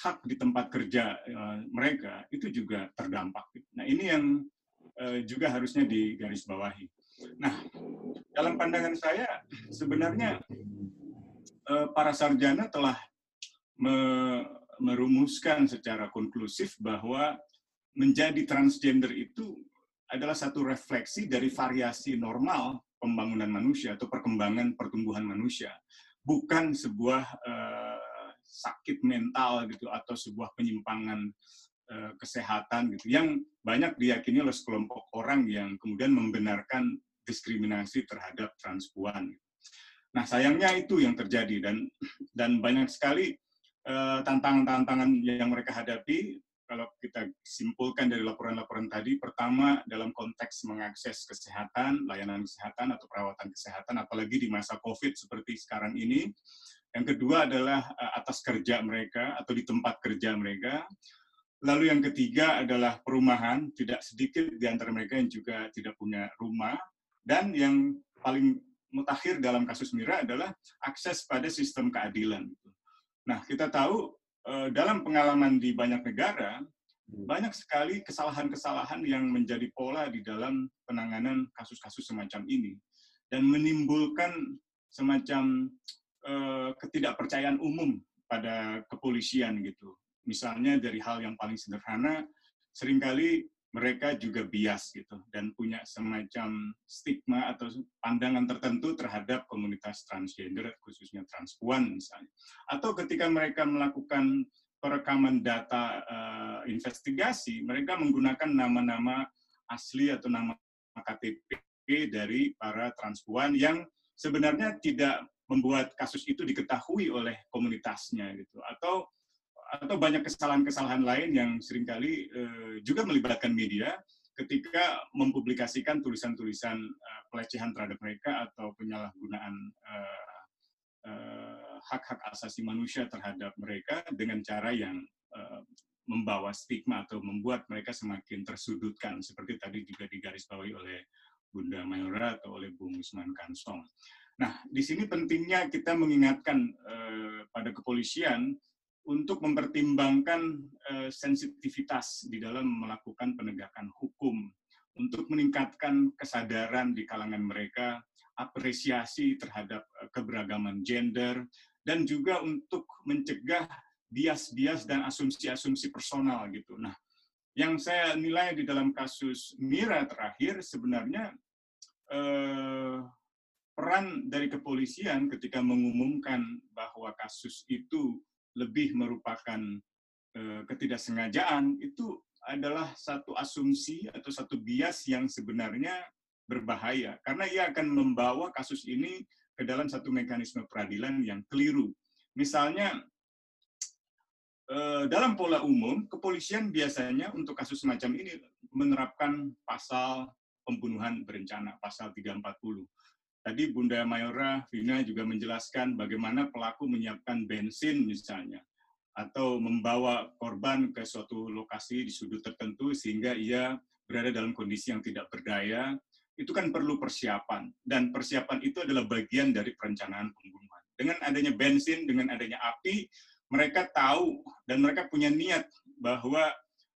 hak di tempat kerja uh, mereka itu juga terdampak. Nah, ini yang juga harusnya digarisbawahi. Nah, dalam pandangan saya sebenarnya uh, para sarjana telah merumuskan secara konklusif bahwa menjadi transgender itu adalah satu refleksi dari variasi normal pembangunan manusia atau perkembangan pertumbuhan manusia, bukan sebuah uh, sakit mental gitu atau sebuah penyimpangan uh, kesehatan gitu yang banyak diyakini oleh sekelompok orang yang kemudian membenarkan diskriminasi terhadap transpuan. Nah sayangnya itu yang terjadi dan dan banyak sekali Eh, tantangan-tantangan yang mereka hadapi kalau kita simpulkan dari laporan-laporan tadi, pertama dalam konteks mengakses kesehatan, layanan kesehatan atau perawatan kesehatan, apalagi di masa COVID seperti sekarang ini, Yang kedua adalah uh, atas kerja mereka atau di tempat kerja mereka. Lalu yang ketiga adalah perumahan, tidak sedikit di antara mereka yang juga tidak punya rumah. Dan yang paling mutakhir dalam kasus Mira adalah akses pada sistem keadilan. Nah, kita tahu uh, dalam pengalaman di banyak negara, banyak sekali kesalahan-kesalahan yang menjadi pola di dalam penanganan kasus-kasus semacam ini dan menimbulkan semacam uh, ketidakpercayaan umum pada kepolisian gitu. Misalnya dari hal yang paling sederhana, sering kali mereka juga bias gitu dan punya semacam stigma atau pandangan tertentu terhadap komunitas transgender khususnya transpuan misalnya. Atau ketika mereka melakukan perekaman data uh, investigasi, mereka menggunakan nama-nama asli atau nama KTP dari para transpuan yang sebenarnya tidak membuat kasus itu diketahui oleh komunitasnya gitu atau atau banyak kesalahan-kesalahan lain yang sering kali uh, juga melibatkan media ketika mempublikasikan tulisan-tulisan uh, pelecehan terhadap mereka atau penyalahgunaan uh, uh, hak-hak asasi manusia terhadap mereka dengan cara yang uh, membawa stigma atau membuat mereka semakin tersudutkan seperti tadi juga digarisbawahi oleh Bunda Mayora atau oleh Bung Usman Kansong. Nah, di sini pentingnya kita mengingatkan uh, pada kepolisian untuk mempertimbangkan uh, sensitivitas di dalam melakukan penegakan hukum, untuk meningkatkan kesadaran di kalangan mereka, apresiasi terhadap uh, keberagaman gender, dan juga untuk mencegah bias-bias dan asumsi-asumsi personal gitu. Nah, yang saya nilai di dalam kasus Mira terakhir sebenarnya eh, peran dari kepolisian ketika mengumumkan bahwa kasus itu lebih merupakan eh, ketidaksengajaan itu adalah satu asumsi atau satu bias yang sebenarnya berbahaya karena ia akan membawa kasus ini ke dalam satu mekanisme peradilan yang keliru. Misalnya Eh, dalam pola umum, kepolisian biasanya untuk kasus semacam ini menerapkan pasal pembunuhan berencana, pasal 340. Tadi Bunda Mayora Vina juga menjelaskan bagaimana pelaku menyiapkan bensin misalnya, atau membawa korban ke suatu lokasi di sudut tertentu sehingga ia berada dalam kondisi yang tidak berdaya, itu kan perlu persiapan. Dan persiapan itu adalah bagian dari perencanaan pembunuhan. Dengan adanya bensin, dengan adanya api, mereka tahu dan mereka punya niat bahwa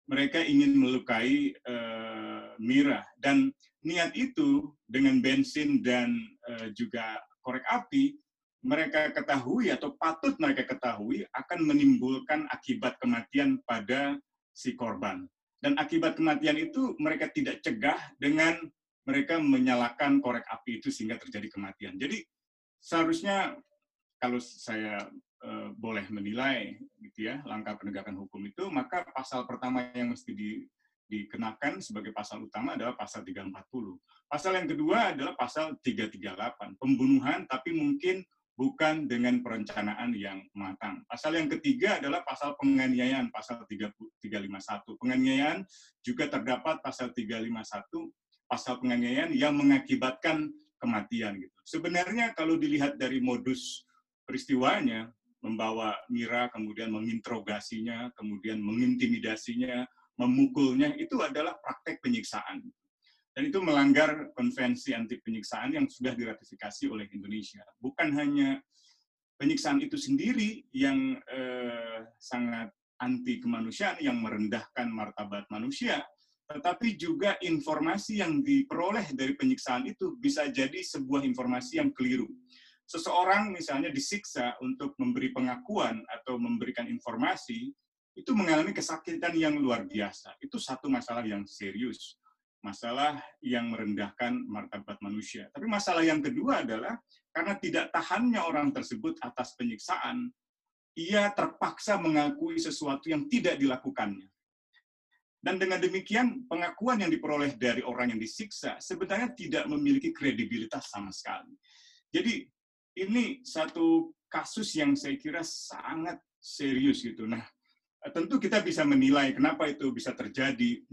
mereka ingin melukai uh, Mira dan niat itu dengan bensin dan uh, juga korek api mereka ketahui atau patut mereka ketahui akan menimbulkan akibat kematian pada si korban. Dan akibat kematian itu mereka tidak cegah dengan mereka menyalakan korek api itu sehingga terjadi kematian. Jadi seharusnya kalau saya Eh, boleh menilai gitu ya langkah penegakan hukum itu maka pasal pertama yang mesti di, dikenakan sebagai pasal utama adalah pasal 340. Pasal yang kedua adalah pasal 338, pembunuhan tapi mungkin bukan dengan perencanaan yang matang. Pasal yang ketiga adalah pasal penganiayaan, pasal 351. Penganiayaan juga terdapat pasal 351, pasal penganiayaan yang mengakibatkan kematian gitu. Sebenarnya kalau dilihat dari modus peristiwanya, membawa Mira, kemudian menginterogasinya, kemudian mengintimidasinya, memukulnya, itu adalah praktek penyiksaan. Dan itu melanggar konvensi anti penyiksaan yang sudah diratifikasi oleh Indonesia. Bukan hanya penyiksaan itu sendiri yang eh, sangat anti kemanusiaan, yang merendahkan martabat manusia, tetapi juga informasi yang diperoleh dari penyiksaan itu bisa jadi sebuah informasi yang keliru seseorang misalnya disiksa untuk memberi pengakuan atau memberikan informasi, itu mengalami kesakitan yang luar biasa. Itu satu masalah yang serius, masalah yang merendahkan martabat manusia. Tapi masalah yang kedua adalah karena tidak tahannya orang tersebut atas penyiksaan, ia terpaksa mengakui sesuatu yang tidak dilakukannya. Dan dengan demikian, pengakuan yang diperoleh dari orang yang disiksa sebenarnya tidak memiliki kredibilitas sama sekali. Jadi ini satu kasus yang saya kira sangat serius gitu. Nah, tentu kita bisa menilai kenapa itu bisa terjadi.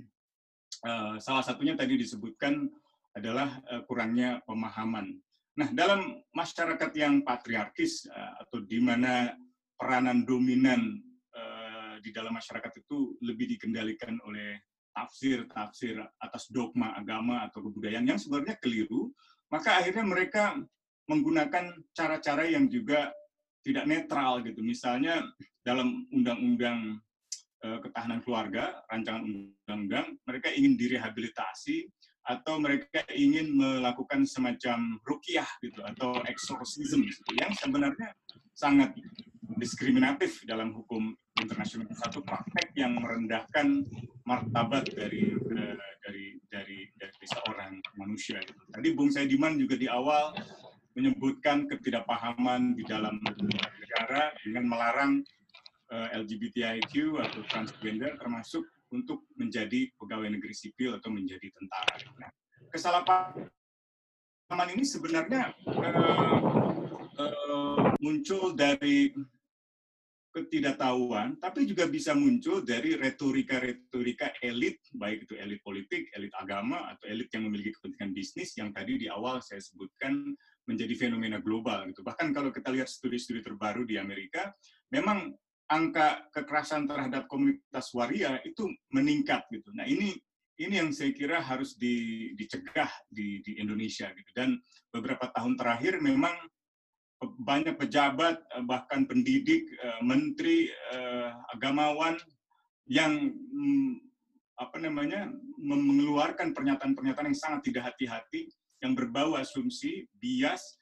Eh, salah satunya tadi disebutkan adalah eh, kurangnya pemahaman. Nah, dalam masyarakat yang patriarkis uh, atau di mana peranan dominan di dalam masyarakat itu lebih dikendalikan oleh tafsir-tafsir atas dogma agama atau kebudayaan yang sebenarnya keliru, maka akhirnya mereka menggunakan cara-cara yang juga tidak netral gitu. Misalnya dalam undang-undang uh, ketahanan keluarga, rancangan undang-undang, mereka ingin direhabilitasi atau mereka ingin melakukan semacam rukiah gitu atau exorcism gitu, yang sebenarnya sangat diskriminatif dalam hukum internasional satu praktek yang merendahkan martabat dari uh, dari dari dari seorang manusia gitu. Tadi Bung Saidiman juga di awal menyebutkan ketidakpahaman di dalam negara dengan melarang eh, LGBTIQ atau transgender termasuk untuk menjadi pegawai negeri sipil atau menjadi tentara. Nah, kesalahpahaman ini sebenarnya uh, uh, muncul dari ketidaktahuan, tapi juga bisa muncul dari retorika-retorika elit, baik itu elit politik, elit agama, atau elit yang memiliki kepentingan bisnis yang tadi di awal saya sebutkan menjadi fenomena global. Gitu. Bahkan kalau kita lihat studi-studi terbaru di Amerika, memang angka kekerasan terhadap komunitas waria itu meningkat gitu. Nah ini ini yang saya kira harus di, dicegah di, di Indonesia gitu. Dan beberapa tahun terakhir memang banyak pejabat bahkan pendidik, eh, menteri, eh, agamawan yang mm, apa namanya mengeluarkan pernyataan-pernyataan yang sangat tidak hati-hati yang berbau asumsi, bias,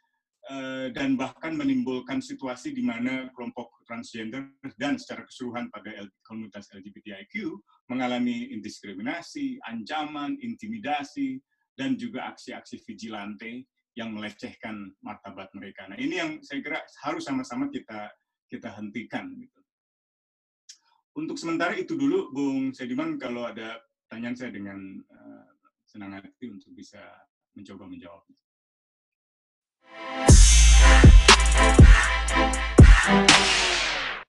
Eh, dan bahkan menimbulkan situasi di mana kelompok transgender dan secara keseluruhan pada komunitas LGBTIQ mengalami indiskriminasi, ancaman, intimidasi, dan juga aksi-aksi vigilante yang melecehkan martabat mereka. Nah ini yang saya kira harus sama-sama kita kita hentikan. Gitu. Untuk sementara itu dulu, Bung Sediman, kalau ada pertanyaan saya dengan uh, senang hati untuk bisa 没交过，没交。